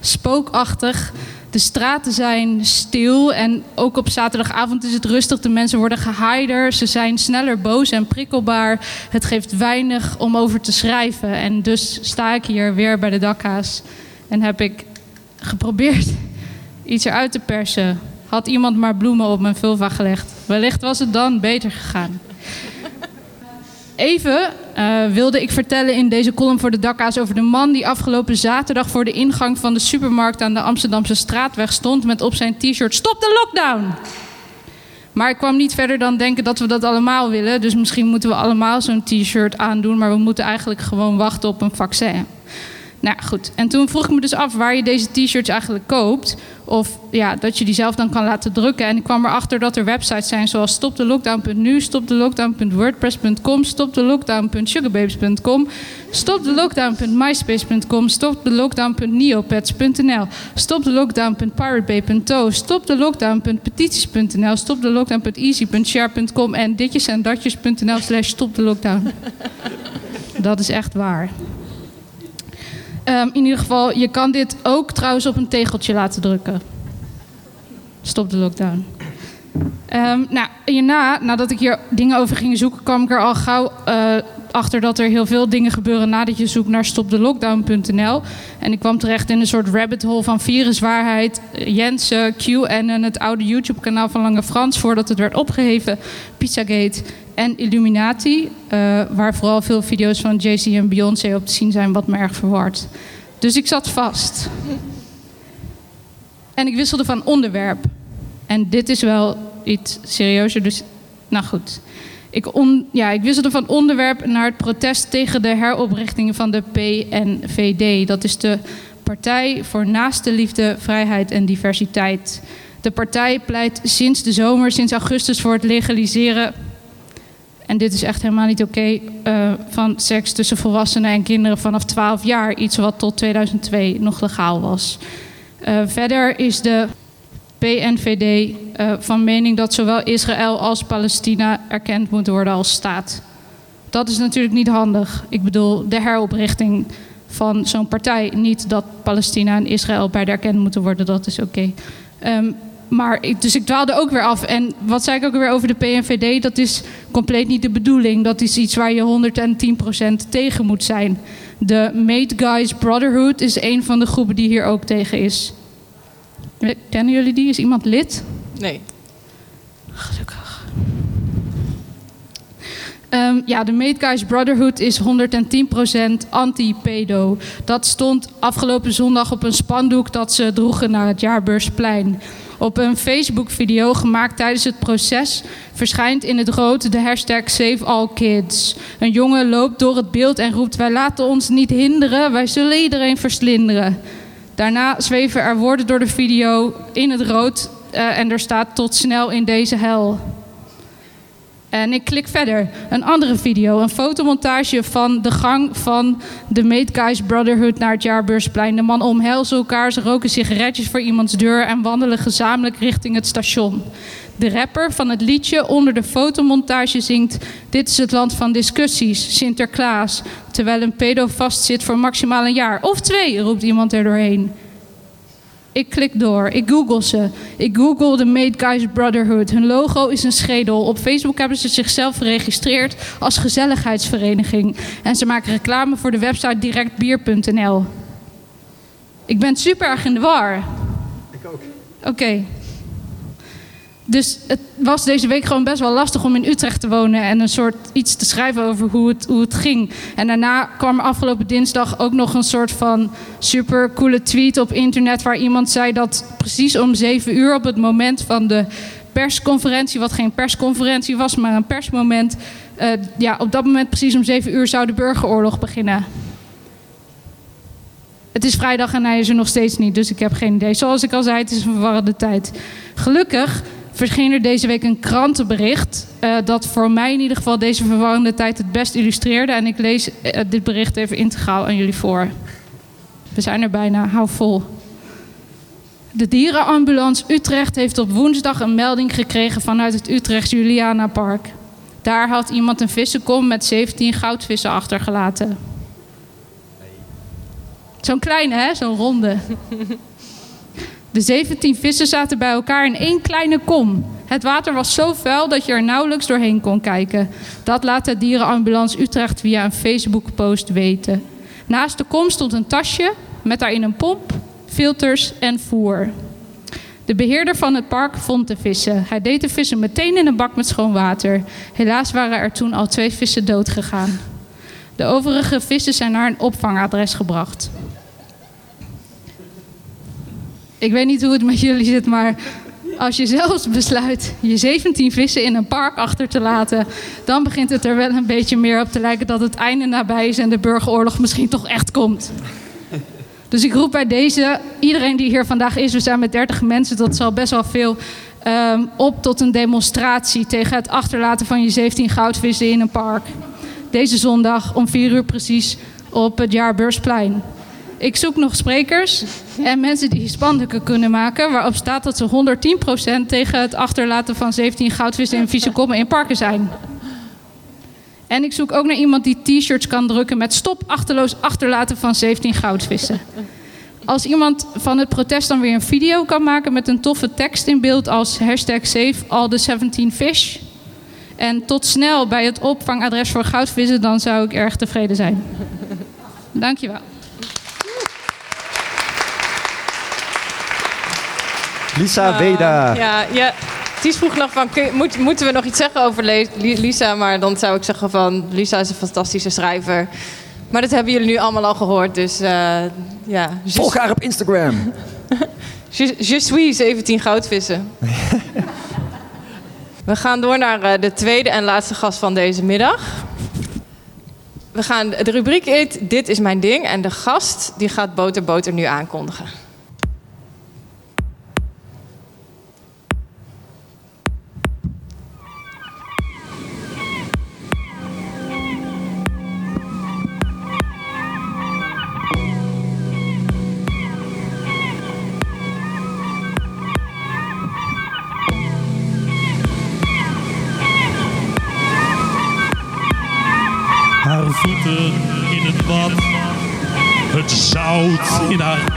spookachtig. De straten zijn stil en ook op zaterdagavond is het rustig. De mensen worden gehaider, ze zijn sneller boos en prikkelbaar. Het geeft weinig om over te schrijven. En dus sta ik hier weer bij de dakhaas en heb ik geprobeerd iets eruit te persen. Had iemand maar bloemen op mijn vulva gelegd, Wellicht was het dan beter gegaan. Even uh, wilde ik vertellen in deze column voor de Dakka's over de man die afgelopen zaterdag voor de ingang van de supermarkt aan de Amsterdamse straatweg stond met op zijn t-shirt Stop de lockdown! Maar ik kwam niet verder dan denken dat we dat allemaal willen. Dus misschien moeten we allemaal zo'n t-shirt aandoen, maar we moeten eigenlijk gewoon wachten op een vaccin. Nou goed, en toen vroeg ik me dus af waar je deze t-shirts eigenlijk koopt. Of ja, dat je die zelf dan kan laten drukken. En ik kwam erachter dat er websites zijn zoals stopthelockdown.nu, stopthelockdown.wordpress.com, stopthelockdown.sugarbabes.com, stopthelockdown.myspace.com, stopthelockdown.neopets.nl, stopthelockdown.piratebay.to, stopthelockdown.petities.nl, stopthelockdown.easy.share.com en ditjes en datjes.nl slash stopthelockdown. Dat is echt waar. Um, in ieder geval, je kan dit ook trouwens op een tegeltje laten drukken. Stop de lockdown. Um, nou, hierna, nadat ik hier dingen over ging zoeken, kwam ik er al gauw uh, achter dat er heel veel dingen gebeuren nadat je zoekt naar stopdelockdown.nl. En ik kwam terecht in een soort rabbit hole van viruswaarheid, Jensen, QAnon, het oude YouTube-kanaal van Lange Frans voordat het werd opgeheven, Pizzagate en Illuminati, uh, waar vooral veel video's van Jay-Z en Beyoncé op te zien zijn, wat me erg verward. Dus ik zat vast. En ik wisselde van onderwerp. En dit is wel iets serieuzer, dus nou goed. Ik, ja, ik wisselde van onderwerp naar het protest tegen de heroprichting van de PNVD. Dat is de Partij voor Naaste Liefde, Vrijheid en Diversiteit. De partij pleit sinds de zomer, sinds augustus, voor het legaliseren en dit is echt helemaal niet oké uh, van seks tussen volwassenen en kinderen vanaf 12 jaar. Iets wat tot 2002 nog legaal was. Uh, verder is de PNVD eh, van mening dat zowel Israël als Palestina erkend moeten worden als staat. Dat is natuurlijk niet handig. Ik bedoel, de heroprichting van zo'n partij. Niet dat Palestina en Israël beide erkend moeten worden, dat is oké. Um, maar ik, dus ik dwaalde ook weer af. En wat zei ik ook weer over de PNVD? Dat is compleet niet de bedoeling. Dat is iets waar je 110% tegen moet zijn. De Made Guys Brotherhood is een van de groepen die hier ook tegen is. Kennen jullie die? Is iemand lid? Nee. Gelukkig. Um, ja, de Made Guys Brotherhood is 110% anti-pedo. Dat stond afgelopen zondag op een spandoek dat ze droegen naar het Jaarbeursplein. Op een Facebook-video gemaakt tijdens het proces verschijnt in het rood de hashtag Save All Kids. Een jongen loopt door het beeld en roept: Wij laten ons niet hinderen, wij zullen iedereen verslinderen. Daarna zweven er woorden door de video in het rood uh, en er staat: Tot snel in deze hel. En ik klik verder. Een andere video, een fotomontage van de gang van de Made Guys Brotherhood naar het Jaarbeursplein. De mannen omhelzen elkaar, ze roken sigaretjes voor iemands deur en wandelen gezamenlijk richting het station. De rapper van het liedje onder de fotomontage zingt: Dit is het land van discussies, Sinterklaas. Terwijl een pedo vastzit voor maximaal een jaar. Of twee, roept iemand er doorheen. Ik klik door. Ik google ze. Ik google de Made Guys Brotherhood. Hun logo is een schedel. Op Facebook hebben ze zichzelf geregistreerd als gezelligheidsvereniging. En ze maken reclame voor de website directbier.nl. Ik ben super erg in de war. Ik ook. Oké. Okay. Dus het was deze week gewoon best wel lastig om in Utrecht te wonen en een soort iets te schrijven over hoe het, hoe het ging. En daarna kwam afgelopen dinsdag ook nog een soort van super coole tweet op internet waar iemand zei dat precies om zeven uur op het moment van de persconferentie, wat geen persconferentie was, maar een persmoment, uh, ja, op dat moment precies om zeven uur zou de burgeroorlog beginnen. Het is vrijdag en hij is er nog steeds niet, dus ik heb geen idee. Zoals ik al zei, het is een verwarrende tijd. Gelukkig verscheen er deze week een krantenbericht. Uh, dat voor mij in ieder geval deze verwarrende tijd het best illustreerde. En ik lees uh, dit bericht even integraal aan jullie voor. We zijn er bijna, hou vol. De dierenambulance Utrecht heeft op woensdag een melding gekregen vanuit het Utrecht Juliana Park. Daar had iemand een vissenkom met 17 goudvissen achtergelaten. Zo'n kleine, hè? Zo'n ronde. De 17 vissen zaten bij elkaar in één kleine kom. Het water was zo vuil dat je er nauwelijks doorheen kon kijken. Dat laat de dierenambulance Utrecht via een Facebook-post weten. Naast de kom stond een tasje met daarin een pomp, filters en voer. De beheerder van het park vond de vissen. Hij deed de vissen meteen in een bak met schoon water. Helaas waren er toen al twee vissen dood gegaan. De overige vissen zijn naar een opvangadres gebracht. Ik weet niet hoe het met jullie zit, maar als je zelfs besluit je 17 vissen in een park achter te laten, dan begint het er wel een beetje meer op te lijken dat het einde nabij is en de burgeroorlog misschien toch echt komt. Dus ik roep bij deze, iedereen die hier vandaag is, we zijn met 30 mensen, dat is al best wel veel, ehm, op tot een demonstratie tegen het achterlaten van je 17 goudvissen in een park. Deze zondag om 4 uur precies op het Jaarbeursplein. Ik zoek nog sprekers en mensen die spandoeken kunnen maken... waarop staat dat ze 110% tegen het achterlaten van 17 goudvissen in vieze kommen in parken zijn. En ik zoek ook naar iemand die t-shirts kan drukken met stop achterloos achterlaten van 17 goudvissen. Als iemand van het protest dan weer een video kan maken met een toffe tekst in beeld als hashtag save all the 17 fish. En tot snel bij het opvangadres voor goudvissen, dan zou ik erg tevreden zijn. Dankjewel. Lisa Weda. Ja, ja. Ties vroeg nog van, moet, moeten we nog iets zeggen over Lisa? Maar dan zou ik zeggen van, Lisa is een fantastische schrijver. Maar dat hebben jullie nu allemaal al gehoord, dus eh, ja. Volg haar op Instagram. je, je suis 17 goudvissen. we gaan door naar eh, de tweede en laatste gast van deze middag. We gaan, de rubriek heet Dit is mijn ding. En de gast die gaat Boter Boter nu aankondigen.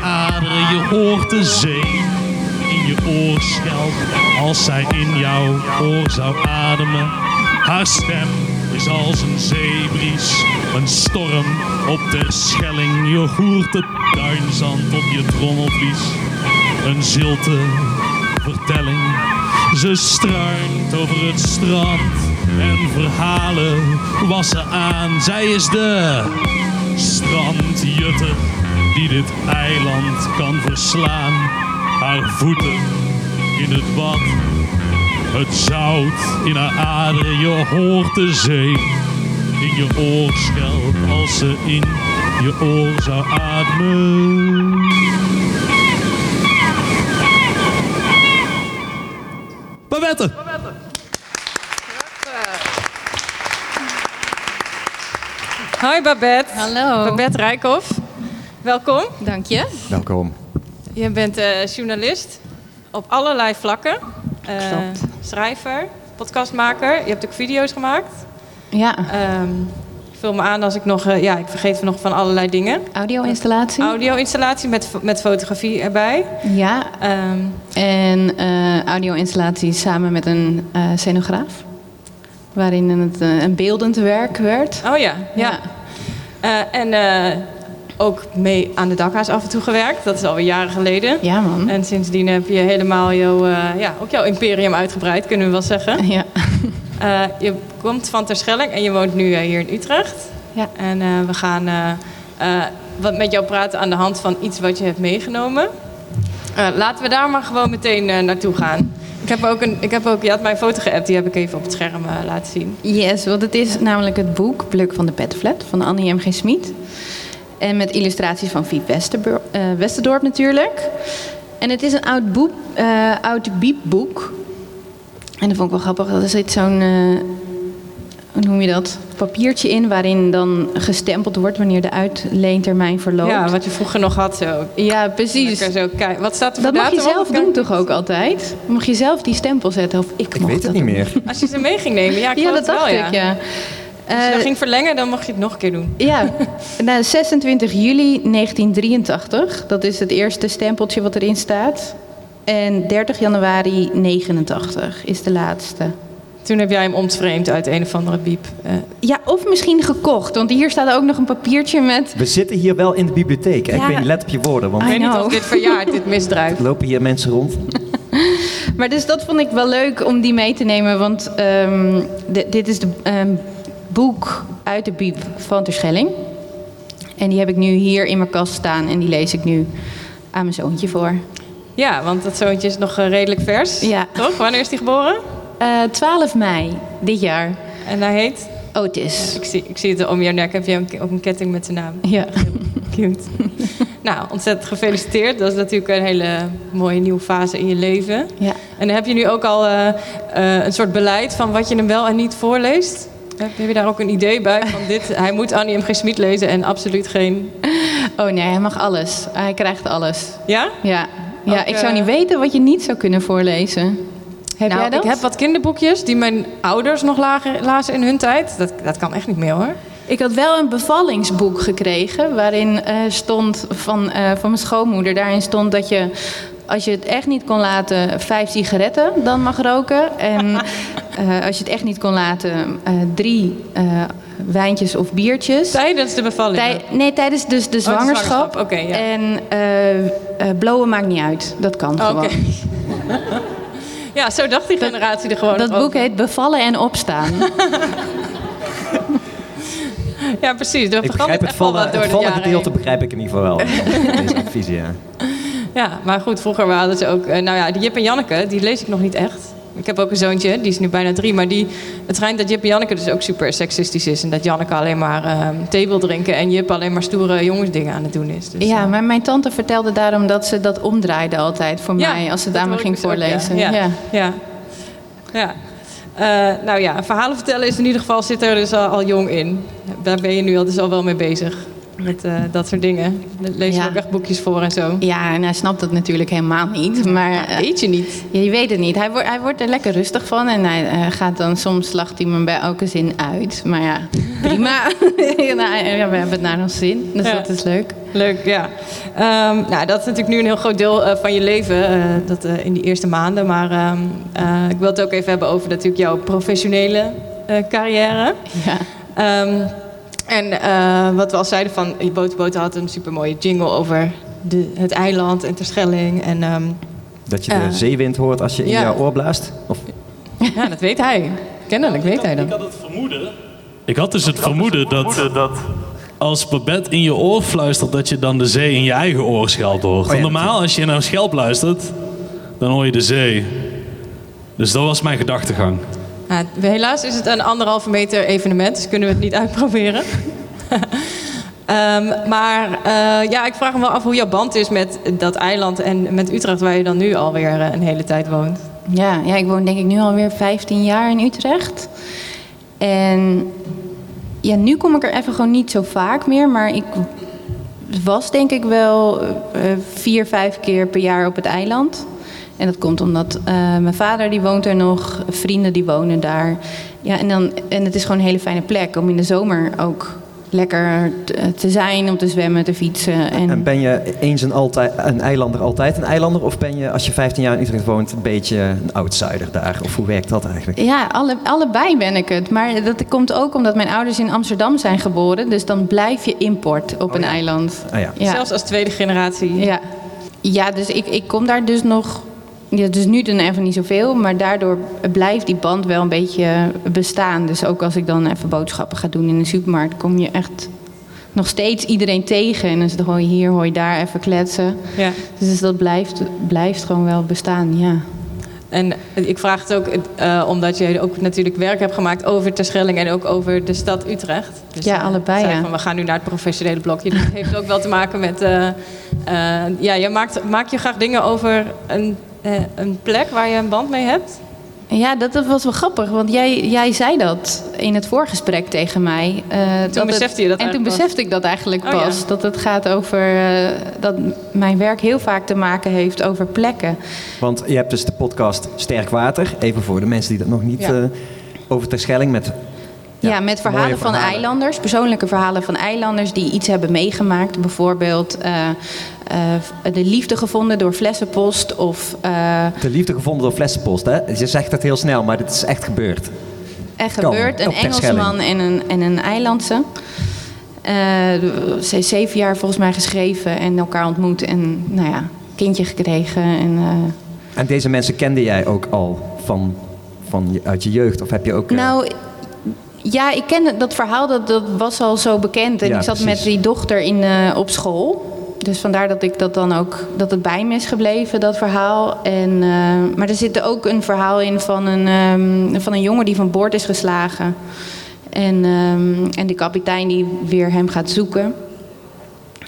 Aderen, je hoort de zee in je oorschelp als zij in jouw oor zou ademen. Haar stem is als een zeebries, een storm op de Schelling. Je hoort het duinzand op je trommelvlies, een zilte vertelling. Ze struint over het strand en verhalen wassen aan. Zij is de strandjutter die dit eiland kan verslaan. Haar voeten in het bad, het zout in haar aderen. Je hoort de zee in je oorschelp als ze in je oor zou ademen. Babette! Hoi Babette. Hallo. Babette Rijkhoff. Welkom. Dank je. Welkom. Je bent eh, journalist op allerlei vlakken. Eh, Klopt. schrijver, podcastmaker. Je hebt ook video's gemaakt. Ja, Ehm, ik vul me aan als ik nog... eh, ja, ik vergeet nog van allerlei dingen. audio-installatie. Audio-installatie met, met fotografie erbij. Ja, Ehm, en eh, audio-installatie samen met een eh, scenograaf. Waarin het een beeldend werk werd. oh ja, ja. Eh, en eh, ook mee aan de dakhaas af en toe gewerkt. Dat is alweer jaren geleden. Ja, man. En sindsdien heb je helemaal jouw, eh, ja, ook jouw imperium uitgebreid, kunnen we wel zeggen. Ja. Eh, je komt van Terschelling en je woont nu eh, hier in Utrecht. Ja. En we gaan wat met jou praten aan de hand van iets wat je hebt meegenomen. Laten we daar maar gewoon meteen naartoe gaan. Ik heb ook, een, ik heb ook, je had mijn foto geappt, die heb ik even op het scherm laten zien. Yes, want het is namelijk het boek Pluk van de Petflat van Annie M.G. Smit. En met illustraties van Fiep Westerbo- eh, Westerdorp natuurlijk. En het is een oud, boek, eh, oud biepboek. En dat vond ik wel grappig. Er zit zo'n, eh, hoe noem je dat, papiertje in... waarin dan gestempeld wordt wanneer de uitleentermijn verloopt. Ja, wat je vroeger nog had zo. Ja, precies. Zo kijken. Wat staat er voor Dat mag je zelf doen toch ook altijd? Mag je zelf die stempel zetten? Of ik, Ik mag weet dat het niet meer. Als je ze mee ging nemen, ja, ik Ja, dat het dacht wel, ja. ik, ja. Als je dat Eh, ging verlengen, dan mocht je het nog een keer doen. Ja, nou, 26 juli 1983. Dat is het eerste stempeltje wat erin staat. En 30 januari 89 is de laatste. Toen heb jij hem ontvreemd uit een of andere biep. Eh, Ja, of misschien gekocht. Want hier staat ook nog een papiertje met... We zitten hier wel in de bibliotheek. Ik weet niet, let op je woorden, want ik weet niet of dit verjaart, dit misdrijf. lopen hier mensen rond. Maar dus dat vond ik wel leuk om die mee te nemen. Want ehm, di- dit is het boek uit de Biep van Terschelling. En die heb ik nu hier in mijn kast staan. En die lees ik nu aan mijn zoontje voor. Ja, want dat zoontje is nog eh, redelijk vers. Ja. Toch? Wanneer is hij geboren? Eh 12 mei dit jaar. En hij heet? Otis. Ik zie, ik zie het om je nek. Heb je ook een ketting met zijn naam? Ja. Cute. nou, ontzettend gefeliciteerd. Dat is natuurlijk een hele mooie nieuwe fase in je leven. ja. En heb je nu ook al eh, eh, een soort beleid van wat je hem wel en niet voorleest? Heb, heb je daar ook een idee bij van dit? Hij moet Annie M. G. Smit lezen en absoluut geen... Oh nee, hij mag alles. Hij krijgt alles. Ja? Ja. Ja, Ook, ik zou eh, niet weten wat je niet zou kunnen voorlezen. Heb nou, jij dat? ik heb wat kinderboekjes die mijn ouders nog lagen, lazen in hun tijd. Dat, dat kan echt niet meer hoor. Ik had wel een bevallingsboek gekregen waarin eh, stond van, eh, van mijn schoonmoeder. Daarin stond dat je, als je het echt niet kon laten, vijf sigaretten dan mag roken. En eh, als je het echt niet kon laten, eh, drie eh, wijntjes of biertjes. Tijdens de bevalling. Tij- nee, tijdens dus de Oh, de zwangerschap. ja. En eh eh, blowen maakt niet uit. Dat kan Oké. gewoon. ja, zo dacht die generatie er gewoon Dat over. boek heet Bevallen en Opstaan. Ja, precies. Ik begrijp het vallen, het de vallen jaren gedeelte heen. begrijp ik in ieder geval wel. Deze adviezen, ja. Ja, maar goed, vroeger hadden ze ook... eh, nou ja, die Jip en Janneke, die lees ik nog niet echt. Ik heb ook een zoontje, die is nu bijna drie. Maar die, het schijnt dat Jip en Janneke dus ook super seksistisch is. En dat Janneke alleen maar thee wil drinken... en Jip alleen maar stoere jongensdingen aan het doen is. Dus, Ja, eh, maar mijn tante vertelde daarom dat ze dat omdraaide altijd voor Ja, mij als ze het dat aan me hoor ik ging dus ook, ja. voorlezen. Ja. Ja. Ja. Eh, nou ja, verhalen vertellen is in ieder geval zit er dus al, al jong in. Daar ben je nu al, dus al wel mee bezig. Met eh, dat soort dingen. Daar Lees je Ja. ook echt boekjes voor en zo. Ja, en hij snapt het natuurlijk helemaal niet. Maar eh, Weet je niet. ja, je weet het niet. Hij, wordt hij wordt er lekker rustig van. En hij eh, gaat dan soms lacht hij me bij elke zin uit. Maar ja, prima. ja, nou, ja, we hebben het naar ons zin. Dus Ja. dat is leuk. Leuk, ja. Ehm, nou, dat is natuurlijk nu een heel groot deel van je leven, dat, in die eerste maanden. Maar ehm, eh, ik wil het ook even hebben over natuurlijk jouw professionele carrière. Ja. Ehm, en eh, wat we al zeiden van, Boter Boter had een supermooie jingle over de, het eiland en Terschelling. En ehm, Dat je de Eh, zeewind hoort als je in ja. jouw oor blaast? Of, ja, dat weet hij. Kennelijk weet hij Ik dat. had het vermoeden. Ik had dus het vermoeden dat, dat als Babette in je oor fluistert, dat je dan de zee in je eigen oorschelp hoort. ja, Want normaal, als je naar een schelp luistert, dan hoor je de zee. Dus dat was mijn gedachtegang. Ja, helaas is het een anderhalve meter evenement, dus kunnen we het niet uitproberen. Ehm, maar eh, ja, ik vraag me wel af hoe jouw band is met dat eiland en met Utrecht, waar je dan nu alweer eh, een hele tijd woont. Ja, ja, ik woon denk ik nu alweer 15 jaar in Utrecht. En ja, nu kom ik er even gewoon niet zo vaak meer. Maar ik was denk ik wel eh, vier, vijf keer per jaar op het eiland. En dat komt omdat eh, mijn vader die woont er nog, vrienden die wonen daar. Ja, en, dan, en het is gewoon een hele fijne plek om in de zomer ook lekker te, zijn, om te zwemmen, te fietsen. En, en ben je eens een, altijd, een eilander altijd een eilander? Of ben je, als je 15 jaar in Utrecht woont, een beetje een outsider daar? Of hoe werkt dat eigenlijk? Ja, alle, allebei ben ik het. Maar dat komt ook omdat mijn ouders in Amsterdam zijn geboren. Dus dan blijf je import op Oh een ja. eiland. Ah ja. Ja. Zelfs als tweede generatie. Ja, ja dus ik, ik kom daar dus nog... Ja, dus nu dan even niet zoveel, maar daardoor blijft die band wel een beetje bestaan. Dus ook als ik dan even boodschappen ga doen in de supermarkt, kom je echt nog steeds iedereen tegen. En dan hoor je hier, hoor je daar even kletsen. Ja. Dus dat blijft, blijft gewoon wel bestaan, ja. En ik vraag het ook eh, omdat je ook natuurlijk werk hebt gemaakt over Terschelling en ook over de stad Utrecht. Dus, Ja, eh, allebei, ja. Van, we gaan nu naar het professionele blokje. Dat heeft ook wel te maken met... eh, ja, je maakt, maak je graag dingen over een, eh, een plek waar je een band mee hebt? Ja, dat, dat was wel grappig, want jij, jij zei dat in het voorgesprek tegen mij. eh, dat het- besefte je dat En toen pas? besefte ik dat eigenlijk Oh, pas. ja. Dat het gaat over eh, dat mijn werk heel vaak te maken heeft over plekken. Want je hebt dus de podcast Sterk Water. Even voor de mensen die dat nog niet... Ja. eh, over Terschelling met... Ja, met verhalen van verhalen. eilanders, persoonlijke verhalen van eilanders die iets hebben meegemaakt. Bijvoorbeeld eh, eh, de liefde gevonden door flessenpost of eh, De liefde gevonden door flessenpost, hè? Je zegt het heel snel, maar dit is echt gebeurd. echt Kan, gebeurd. Een. Engelsman en een, en een eilandse. Ze zeven jaar volgens mij geschreven en elkaar ontmoet en nou ja, kindje gekregen. En, En deze mensen kende jij ook al van, van uit je jeugd? Of heb je ook... Nou, ja, ik ken dat verhaal, dat, dat was al zo bekend. En Ja, ik zat precies. met die dochter in, eh, op school. Dus vandaar dat ik dat dan ook, dat het bij me is gebleven, dat verhaal. En, eh, maar er zit ook een verhaal in van een, ehm, van een jongen die van boord is geslagen. En, ehm, en die kapitein die weer hem gaat zoeken.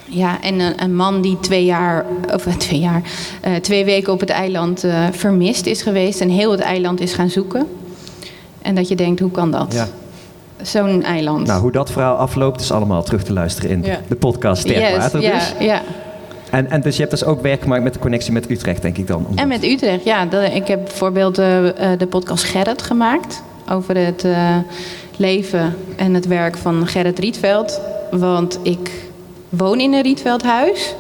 Ja, en een, een man die twee jaar, of twee jaar, eh, twee weken op het eiland vermist is geweest en heel het eiland is gaan zoeken. En dat je denkt, hoe kan dat? Ja. Zo'n eiland. Nou, hoe dat verhaal afloopt is allemaal terug te luisteren in Ja. de podcast Sterk Yes, Water ja, dus. ja. En, en dus je hebt dus ook werk gemaakt met de connectie met Utrecht, denk ik dan. En met Utrecht, ja. Dat, ik heb bijvoorbeeld eh, eh, de podcast Gerrit gemaakt. Over het eh, leven en het werk van Gerrit Rietveld. Want ik woon in een Rietveldhuis.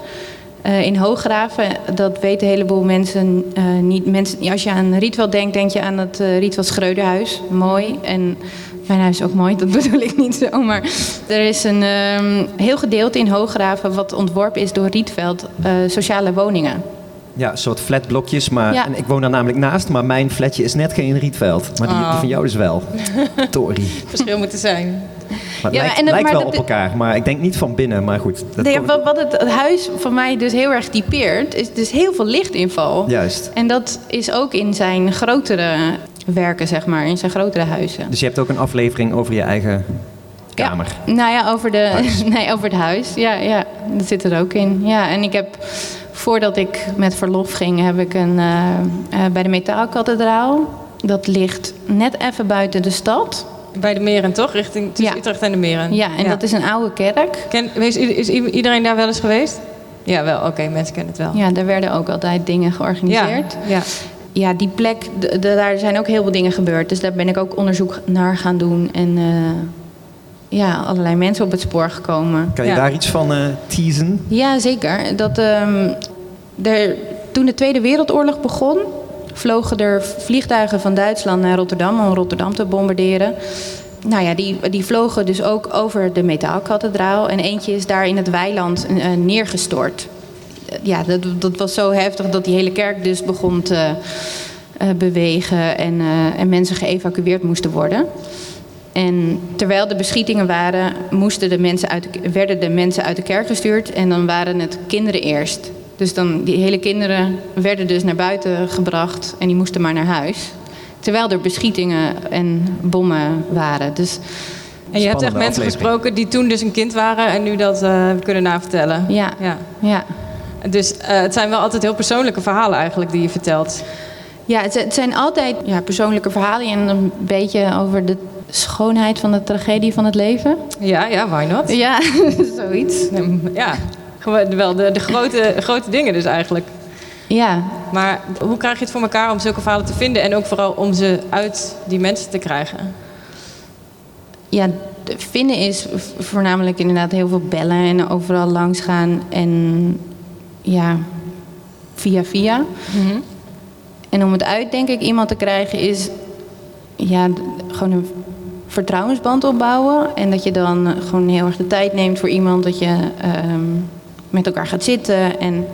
in Hooggraven, dat weten een heleboel mensen niet. Mensen, als je aan Rietveld denkt, denk je aan het Rietveld Schreuderhuis. Mooi. En mijn huis is ook mooi, dat bedoel ik niet zo. Maar er is een ehm, heel gedeelte in Hooggraven wat ontworpen is door Rietveld. eh, sociale woningen. Ja, een soort flatblokjes. Maar, Ja. en ik woon daar namelijk naast, maar mijn flatje is net geen Rietveld. Maar die, die Oh. van jou dus wel. Tori. Verschil moeten zijn. Maar het Ja, lijkt, en lijkt wel dat- op elkaar, maar ik denk niet van binnen. Maar goed, dat Nee, wat, wat het, het huis van mij dus heel erg typeert, is dus heel veel lichtinval. Juist. En dat is ook in zijn grotere werken, zeg maar, in zijn grotere huizen. Dus je hebt ook een aflevering over je eigen kamer. Ja, nou ja, over, de, Huis. nee, over het huis. Ja, ja, dat zit er ook in. Ja, en ik heb, voordat ik met verlof ging, heb ik een, eh, eh, bij de Metaalkathedraal. Dat ligt net even buiten de stad. Bij de meren, toch? Richting tussen Ja. Utrecht en de meren. Ja, en dat is een oude kerk. Ken, is, is iedereen daar wel eens geweest? Ja, wel. Oké, mensen kennen het wel. Ja, daar werden ook altijd dingen georganiseerd. Ja. ja, die plek, daar zijn ook heel veel dingen gebeurd. Dus daar ben ik ook onderzoek naar gaan doen. En eh, ja, allerlei mensen op het spoor gekomen. Kan je Ja. daar iets van eh teasen? Ja, zeker. Dat, ehm, er, toen de Tweede Wereldoorlog begon, vlogen er vliegtuigen van Duitsland naar Rotterdam om Rotterdam te bombarderen. Nou ja, die, die vlogen dus ook over de metaalkathedraal. En eentje is daar in het weiland eh, neergestort. Ja, dat, dat was zo heftig dat die hele kerk dus begon te eh, bewegen en, eh, en mensen geëvacueerd moesten worden. En terwijl de beschietingen waren, moesten de mensen uit de, werden de mensen uit de kerk gestuurd. En dan waren het kinderen eerst. Dus dan, die hele kinderen werden dus naar buiten gebracht en die moesten maar naar huis. Terwijl er beschietingen en bommen waren. Dus En je hebt echt mensen aflevering. gesproken die toen dus een kind waren en nu dat eh, kunnen navertellen. ja, Ja. ja. Dus eh, het zijn wel altijd heel persoonlijke verhalen eigenlijk die je vertelt. ja het, het zijn altijd ja, persoonlijke verhalen en een beetje over de schoonheid van de tragedie van het leven. Ja, ja, why not? Ja, zoiets. Ja, gewoon wel de, de grote, grote dingen dus eigenlijk. Ja, Maar hoe krijg je het voor elkaar om zulke verhalen te vinden en ook vooral om ze uit die mensen te krijgen? Ja, de vinden is voornamelijk inderdaad heel veel bellen en overal langs gaan en ja, via via. En om het uit, denk ik, iemand te krijgen is ja, gewoon een vertrouwensband opbouwen. En dat je dan eh, gewoon heel erg de tijd neemt voor iemand, dat je ehm, met elkaar gaat zitten en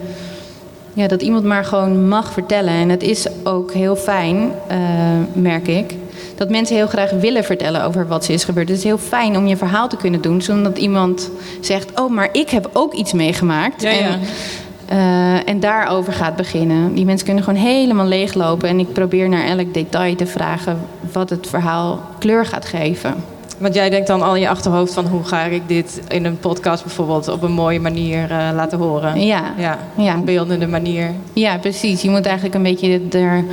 ja, dat iemand maar gewoon mag vertellen. En het is ook heel fijn, eh, merk ik, dat mensen heel graag willen vertellen over wat ze is gebeurd. Het is heel fijn om je verhaal te kunnen doen, zonder dat iemand zegt: Oh, maar ik heb ook iets meegemaakt. Ja, ja. En, eh, en daarover gaat beginnen. Die mensen kunnen gewoon helemaal leeglopen. En ik probeer naar elk detail te vragen wat het verhaal kleur gaat geven. Want jij denkt dan al in je achterhoofd van hoe ga ik dit in een podcast bijvoorbeeld op een mooie manier eh, laten horen? Ja, Ja, Ja. op een beeldende manier. ja precies. Je moet eigenlijk een beetje er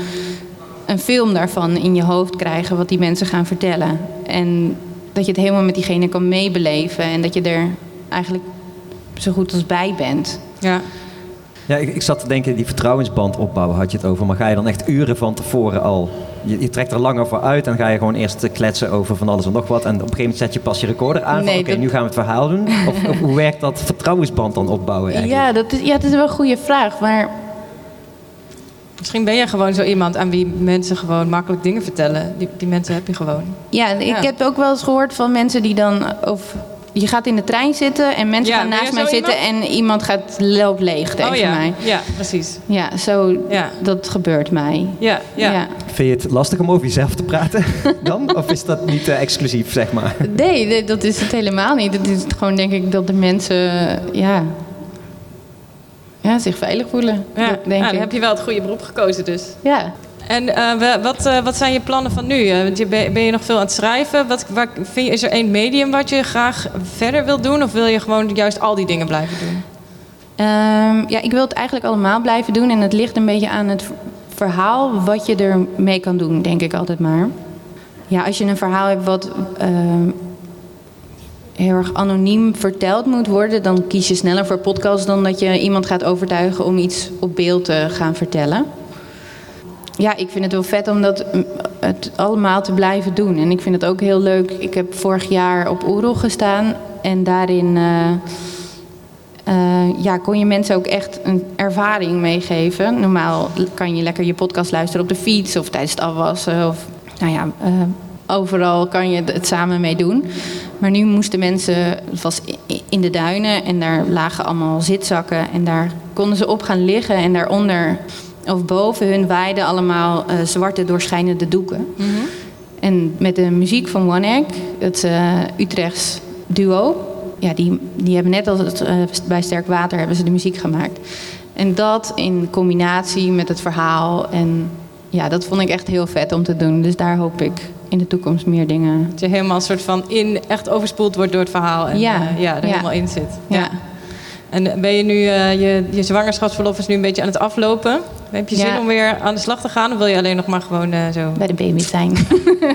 een film daarvan in je hoofd krijgen wat die mensen gaan vertellen. En dat je het helemaal met diegene kan meebeleven. En dat je er eigenlijk zo goed als bij bent. Ja. Ja, ik, ik zat te denken, die vertrouwensband opbouwen had je het over. Maar ga je dan echt uren van tevoren al... Je, je trekt er langer voor uit en ga je gewoon eerst kletsen over van alles en nog wat. En op een gegeven moment zet je pas je recorder aan van Nee, oké, dat- nu gaan we het verhaal doen. Of, of hoe werkt dat vertrouwensband dan opbouwen eigenlijk? Ja dat, is, ja, dat is wel een goede vraag. Maar Misschien ben jij gewoon zo iemand aan wie mensen gewoon makkelijk dingen vertellen. Die, die mensen heb je gewoon. Ja, ik Ja. heb ook wel eens gehoord van mensen die dan of je gaat in de trein zitten en mensen Ja, gaan naast mij zitten en iemand gaat loopt leeg tegen oh ja, mij. ja, precies. Ja, zo, Ja. dat gebeurt mij. Ja, ja. Vind je het lastig om over jezelf te praten dan? Of is dat niet eh, exclusief, zeg maar? Nee, nee, dat is het helemaal niet. Het is gewoon denk ik dat de mensen ja, ja, zich veilig voelen. Ja, Dat denk ja, dan ik. heb je wel het goede beroep gekozen dus. Ja. En eh, wat, eh, wat zijn je plannen van nu? Eh, want je ben, je nog veel aan het schrijven? Wat, vind je, is er één medium wat je graag verder wilt doen? Of wil je gewoon juist al die dingen blijven doen? Ehm, ja, ik wil het eigenlijk allemaal blijven doen. En het ligt een beetje aan het verhaal wat je ermee kan doen, denk ik altijd maar. Ja, als je een verhaal hebt wat ehm, heel erg anoniem verteld moet worden, dan kies je sneller voor podcast dan dat je iemand gaat overtuigen om iets op beeld te gaan vertellen. Ja, ik vind het wel vet om dat, mm, het allemaal te blijven doen. En ik vind het ook heel leuk. Ik heb vorig jaar op Oerol gestaan en daarin. eh, eh, ja, kon je mensen ook echt een ervaring meegeven. Normaal kan je lekker je podcast luisteren op de fiets of tijdens het afwassen. Of, nou ja, eh, overal kan je het samen mee doen. Maar nu moesten mensen, was in de duinen en daar lagen allemaal zitzakken. En daar konden ze op gaan liggen en daaronder of boven hun waaiden allemaal eh, zwarte doorschijnende doeken. En met de muziek van One Egg, het eh, Utrechts duo, ja, die, die hebben net als het, eh, bij Sterk Water hebben ze de muziek gemaakt. En dat in combinatie met het verhaal. En ja, dat vond ik echt heel vet om te doen. Dus daar hoop ik in de toekomst meer dingen. Dat je helemaal een soort van in, echt overspoeld wordt door het verhaal. En Ja, ja er ja. helemaal in zit. Ja. En ben je nu, eh, je, je zwangerschapsverlof is nu een beetje aan het aflopen. Heb je zin Ja. om weer aan de slag te gaan? Of wil je alleen nog maar gewoon eh, zo... Bij de baby zijn.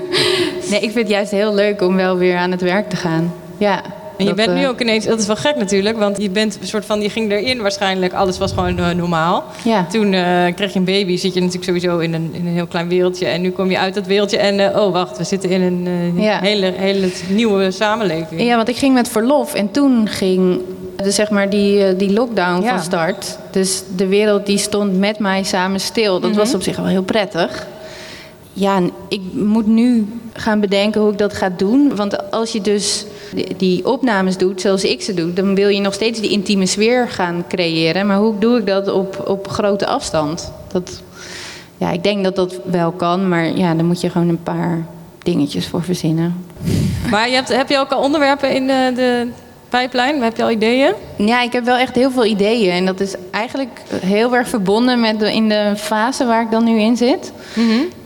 nee, ik vind het juist heel leuk om wel weer aan het werk te gaan. Ja. En je bent nu eh, ook ineens, dat is wel gek natuurlijk, want je bent een soort van, je ging erin waarschijnlijk, alles was gewoon normaal. Ja. Toen kreeg je een baby, zit je natuurlijk sowieso in een, in een heel klein wereldje. En nu kom je uit dat wereldje en, oh wacht, we zitten in een Ja. hele, hele nieuwe samenleving. Ja, want ik ging met verlof en toen ging dus zeg maar die, eh, die lockdown Ja. van start. Dus de wereld die stond met mij samen stil. Dat was op zich wel heel prettig. Ja, en ik moet nu gaan bedenken hoe ik dat ga doen. Want als je dus die- opnames doet zoals ik ze doe... dan wil je nog steeds die intieme sfeer gaan creëren. Maar hoe doe ik dat op, op grote afstand? Dat, ja, ik denk dat dat wel kan, maar ja, daar moet je gewoon een paar dingetjes voor verzinnen. Maar je hebt, heb je ook al onderwerpen in de, de pijplijn? Heb je al ideeën? Ja, ik heb wel echt heel veel ideeën. En dat is eigenlijk heel erg verbonden met de, in de fase waar ik dan nu in zit.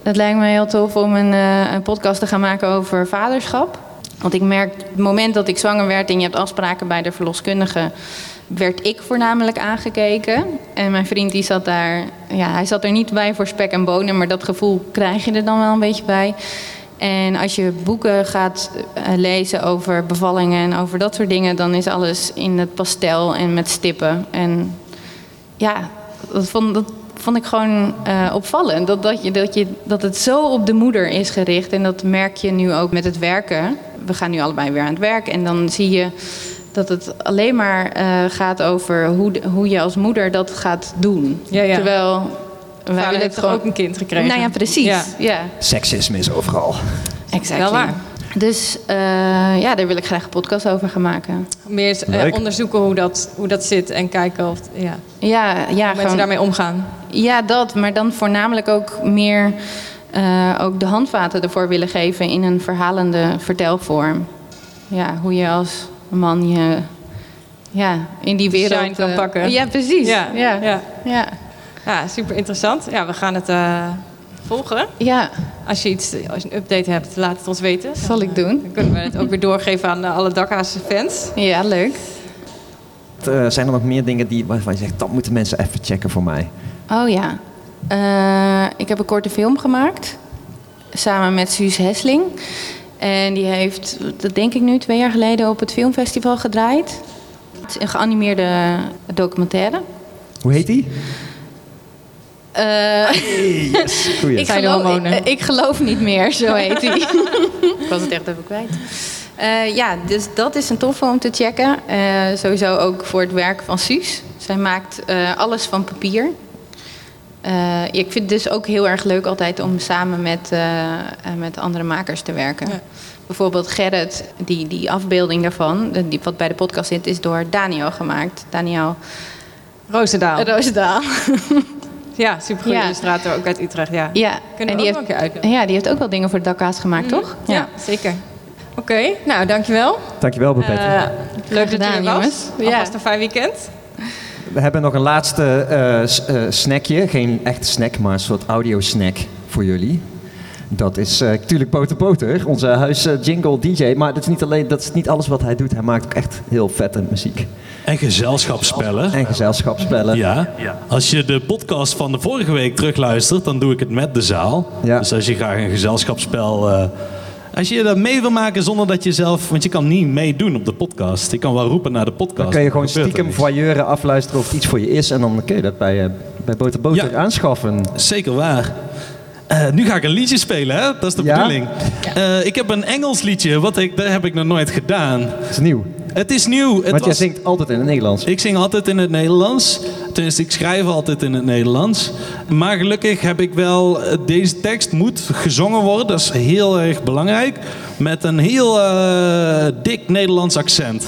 Het lijkt me heel tof om een, eh, een podcast te gaan maken over vaderschap. Want ik merk, het moment dat ik zwanger werd en je hebt afspraken bij de verloskundige, werd ik voornamelijk aangekeken. En mijn vriend die zat daar, ja, hij zat er niet bij voor spek en bonen, maar dat gevoel krijg je er dan wel een beetje bij. En als je boeken gaat eh, lezen over bevallingen en over dat soort dingen, dan is alles in het pastel en met stippen. En ja, dat vond, dat vond ik gewoon eh, opvallend. Dat, dat, je, dat, je, dat het zo op de moeder is gericht. En dat merk je nu ook met het werken. We gaan nu allebei weer aan het werk. En dan zie je dat het alleen maar eh, gaat over hoe, de- hoe je als moeder dat gaat doen. Ja, ja. Terwijl wij Vader willen heeft het toch gewoon... ook een kind gekregen? Nou ja, precies. Ja. Ja, Seksisme is overal. exact. Wel waar. Dus eh, ja, daar wil ik graag een podcast over gaan maken. Meer eh, onderzoeken hoe dat, hoe dat zit en kijken of ja, hoe Ja, ja, mensen gewoon, daarmee omgaan. ja, dat. Maar dan voornamelijk ook meer eh, ook de handvaten ervoor willen geven in een verhalende vertelvorm. Ja, hoe je als man je ja, in die wereld... Kan pakken. Ja, precies. Ja, Ja, ja. ja. Ja. super interessant. Ja, we gaan het eh, volgen. ja. Als je iets, als je een update hebt, laat het ons weten. Zal ik doen. Dan kunnen we het ook weer doorgeven aan eh, alle Dakhaanse fans. Ja, leuk. Eh, zijn er nog meer dingen die, waarvan je zegt, dat moeten mensen even checken voor mij? Oh ja. Eh, ik heb een korte film gemaakt. Samen met Suus Hesling. En die heeft, dat denk ik nu, twee jaar geleden op het filmfestival gedraaid. Het is een geanimeerde documentaire. Hoe heet die? Eh, Yes, goeie. ik, geloof, hormonen. ik, ik geloof niet meer, zo heet hij. ik was het echt even kwijt. Eh, ja, dus dat is een toffe om te checken. Eh, sowieso ook voor het werk van Suus. Zij maakt eh, alles van papier. Eh, ik vind het dus ook heel erg leuk altijd om samen met, eh, eh, met andere makers te werken. Ja. bijvoorbeeld Gerrit, die, die afbeelding daarvan, die, wat bij de podcast zit, is door Daniel gemaakt. Daniel Roosendaal. Roosendaal. Ja, supergoeie Ja. illustrator, ook uit Utrecht, ja. Ja, Kunnen en we die ook nog een keer heeft, uitnodigen. ja, die heeft ook wel dingen voor het dakhaas gemaakt, toch? Ja, zeker. Oké, nou dankjewel. Dankjewel, Babette. Eh, leuk dat je er was. jongens. Ja. Alvast een fijn weekend. We hebben nog een laatste eh, eh, snackje. Geen echte snack, maar een soort audio-snack voor jullie. Dat is eh, natuurlijk Boter Boter, onze huis jingle DJ. Maar dat is, niet alleen, dat is niet alles wat hij doet. Hij maakt ook echt heel vette muziek. En gezelschapsspellen. En gezelschapsspellen. Ja. Als je de podcast van de vorige week terugluistert, dan doe ik het met de zaal. Ja. Dus als je graag een gezelschapsspel. eh, als je dat mee wil maken zonder dat je zelf. Want je kan niet meedoen op de podcast. Je kan wel roepen naar de podcast. Dan kun je gewoon stiekem voyeuren, afluisteren of het iets voor je is. En dan kun je dat bij, eh, bij Boter Boter Ja. aanschaffen. Zeker waar. Eh, nu ga ik een liedje spelen, hè? Dat is de Ja? bedoeling. Eh, ik heb een Engels liedje, wat ik, dat heb ik nog nooit gedaan. Dat is nieuw. Het is nieuw. Het Want jij zingt altijd in het Nederlands. Ik zing altijd in het Nederlands. Tenminste, ik schrijf altijd in het Nederlands. Maar gelukkig heb ik wel... eh, Deze tekst moet gezongen worden. Dat is heel erg belangrijk. Met een heel eh, dik Nederlands accent.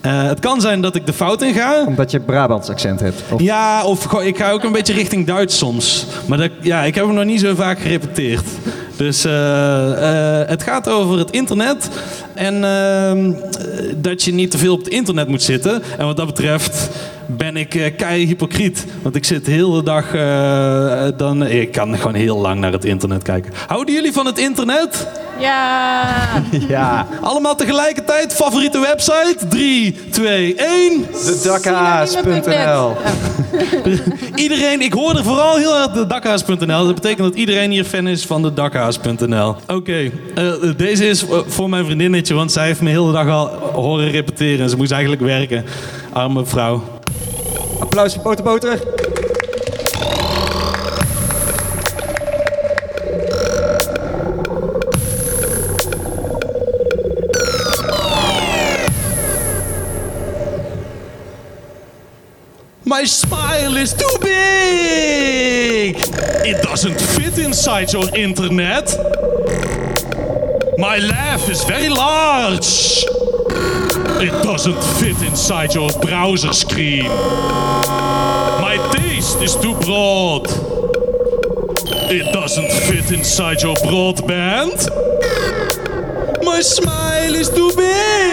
Eh, het kan zijn dat ik de fout in ga. Omdat je Brabants accent hebt. Of, Ja, of ik ga ook een beetje richting Duits soms. Maar dat, ja, ik heb hem nog niet zo vaak gerepeteerd. Dus eh, eh, het gaat over het internet. En ehm, eh, dat je niet te veel op het internet moet zitten. En wat dat betreft ben ik eh kei hypocriet. Want ik zit de hele dag... dan, ik kan gewoon heel lang naar het internet kijken. Houden jullie van het internet? Ja. ja. Allemaal tegelijkertijd? Favoriete website? 3, 2, 1. Dedakhaas.nl Iedereen, ik hoor er vooral heel erg de dakhaas.nl. Dat betekent dat iedereen hier fan is van de dakhaas.nl. Oké, eh, deze is voor mijn vriendinnetje, want zij heeft me de hele dag al horen repeteren. En ze moest eigenlijk werken. Arme vrouw. Applaus voor Boter My smile is too big! It doesn't fit inside your internet. My laugh is very large. It doesn't fit inside your browser screen. My taste is too broad. It doesn't fit inside your broadband. My smile is too big.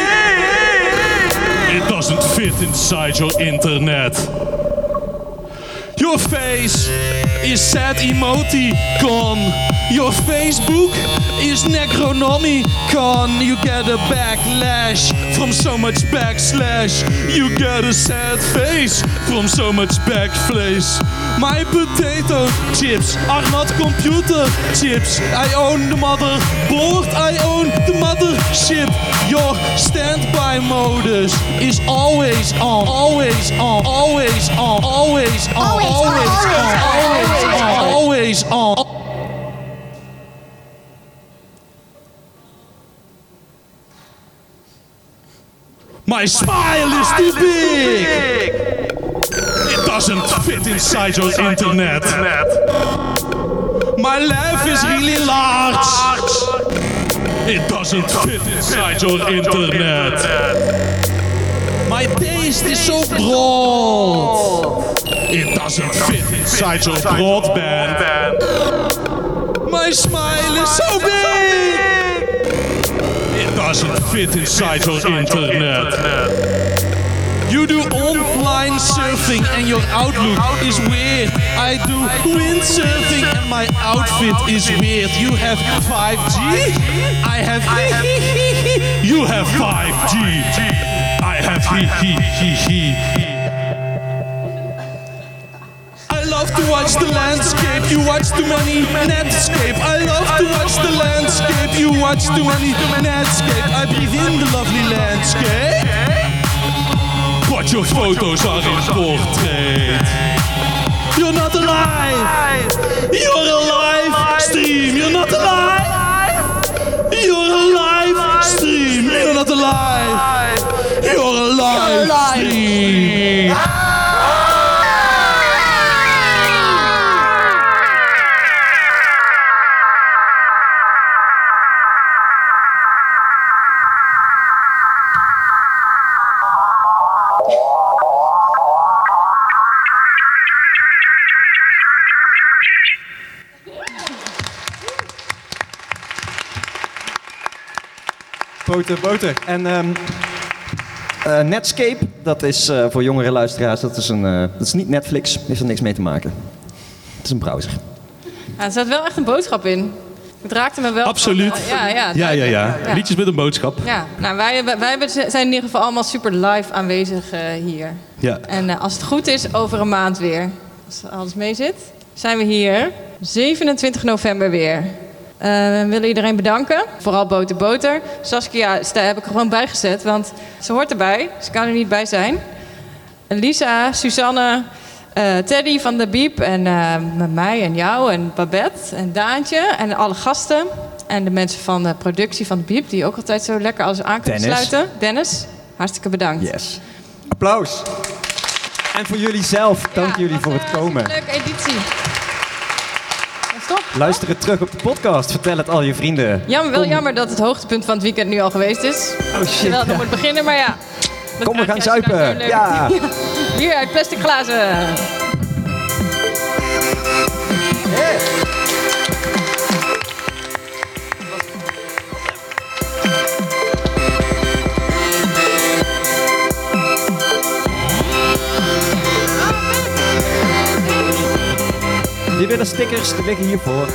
It doesn't fit inside your internet. Your face is sad emoticon. Your Facebook is Necronomicon. You get a backlash from so much backslash. You get a sad face from so much backflash. My potato chips are not computer chips. I own the motherboard, I own the mothership. Your standby modus is always on, always on, always on, always on, always on, always on, always on. My smile is too big. It doesn't fit inside your internet. My laugh is really large. It doesn't fit inside your internet. My taste is so broad. It doesn't fit inside your broadband. My smile is so big. It doesn't fit inside your internet. You do online surfing and your outlook is weird. I do windsurfing and my outfit is weird. You have 5G? I have You have 5G. I have he he he he. I love to watch the landscape. You watch too many Netscape. I love to watch the landscape. You watch too many Netscape. I breathe in the lovely landscape. Your photos are in portrait. You're not alive. You're a live stream. You're not alive. You're a live stream. You're not alive. You're a live stream. Boter, boter. En ehm, eh, Netscape, dat is eh, voor jongere luisteraars, dat is, een, eh, dat is niet Netflix, heeft er niks mee te maken. Het is een browser. Ja, er zat wel echt een boodschap in. Het raakte me wel. Absoluut. ja, ja, Ja, ja, ja. Ja. Liedjes met een boodschap. Ja, nou, wij, wij zijn in ieder geval allemaal super live aanwezig eh, hier. Ja. En als het goed is, over een maand weer. Als alles mee zit, zijn we hier 27 november weer. Eh, we willen iedereen bedanken. Vooral Boter Boter. Saskia sta- heb ik er gewoon bijgezet, want ze hoort erbij. Ze kan er niet bij zijn. Lisa, Suzanne, eh, Teddy van de Biep en eh, met mij en jou en Babette en Daantje en alle gasten. En de mensen van de productie van de Biep, die ook altijd zo lekker alles aan kunnen Dennis. sluiten. Dennis, hartstikke bedankt. Yes. Applaus. En voor jullie zelf, dank jullie voor het komen. Leuke editie. Stop. Luister het terug op de podcast, vertel het al je vrienden. Jammer, wel Kom. jammer dat het hoogtepunt van het weekend nu al geweest is. Oh shit. Terwijl het moet beginnen, maar ja. Kom, we gaan zuipen. Ja. Bier uit plastic glazen. Willen stickers, die liggen hiervoor.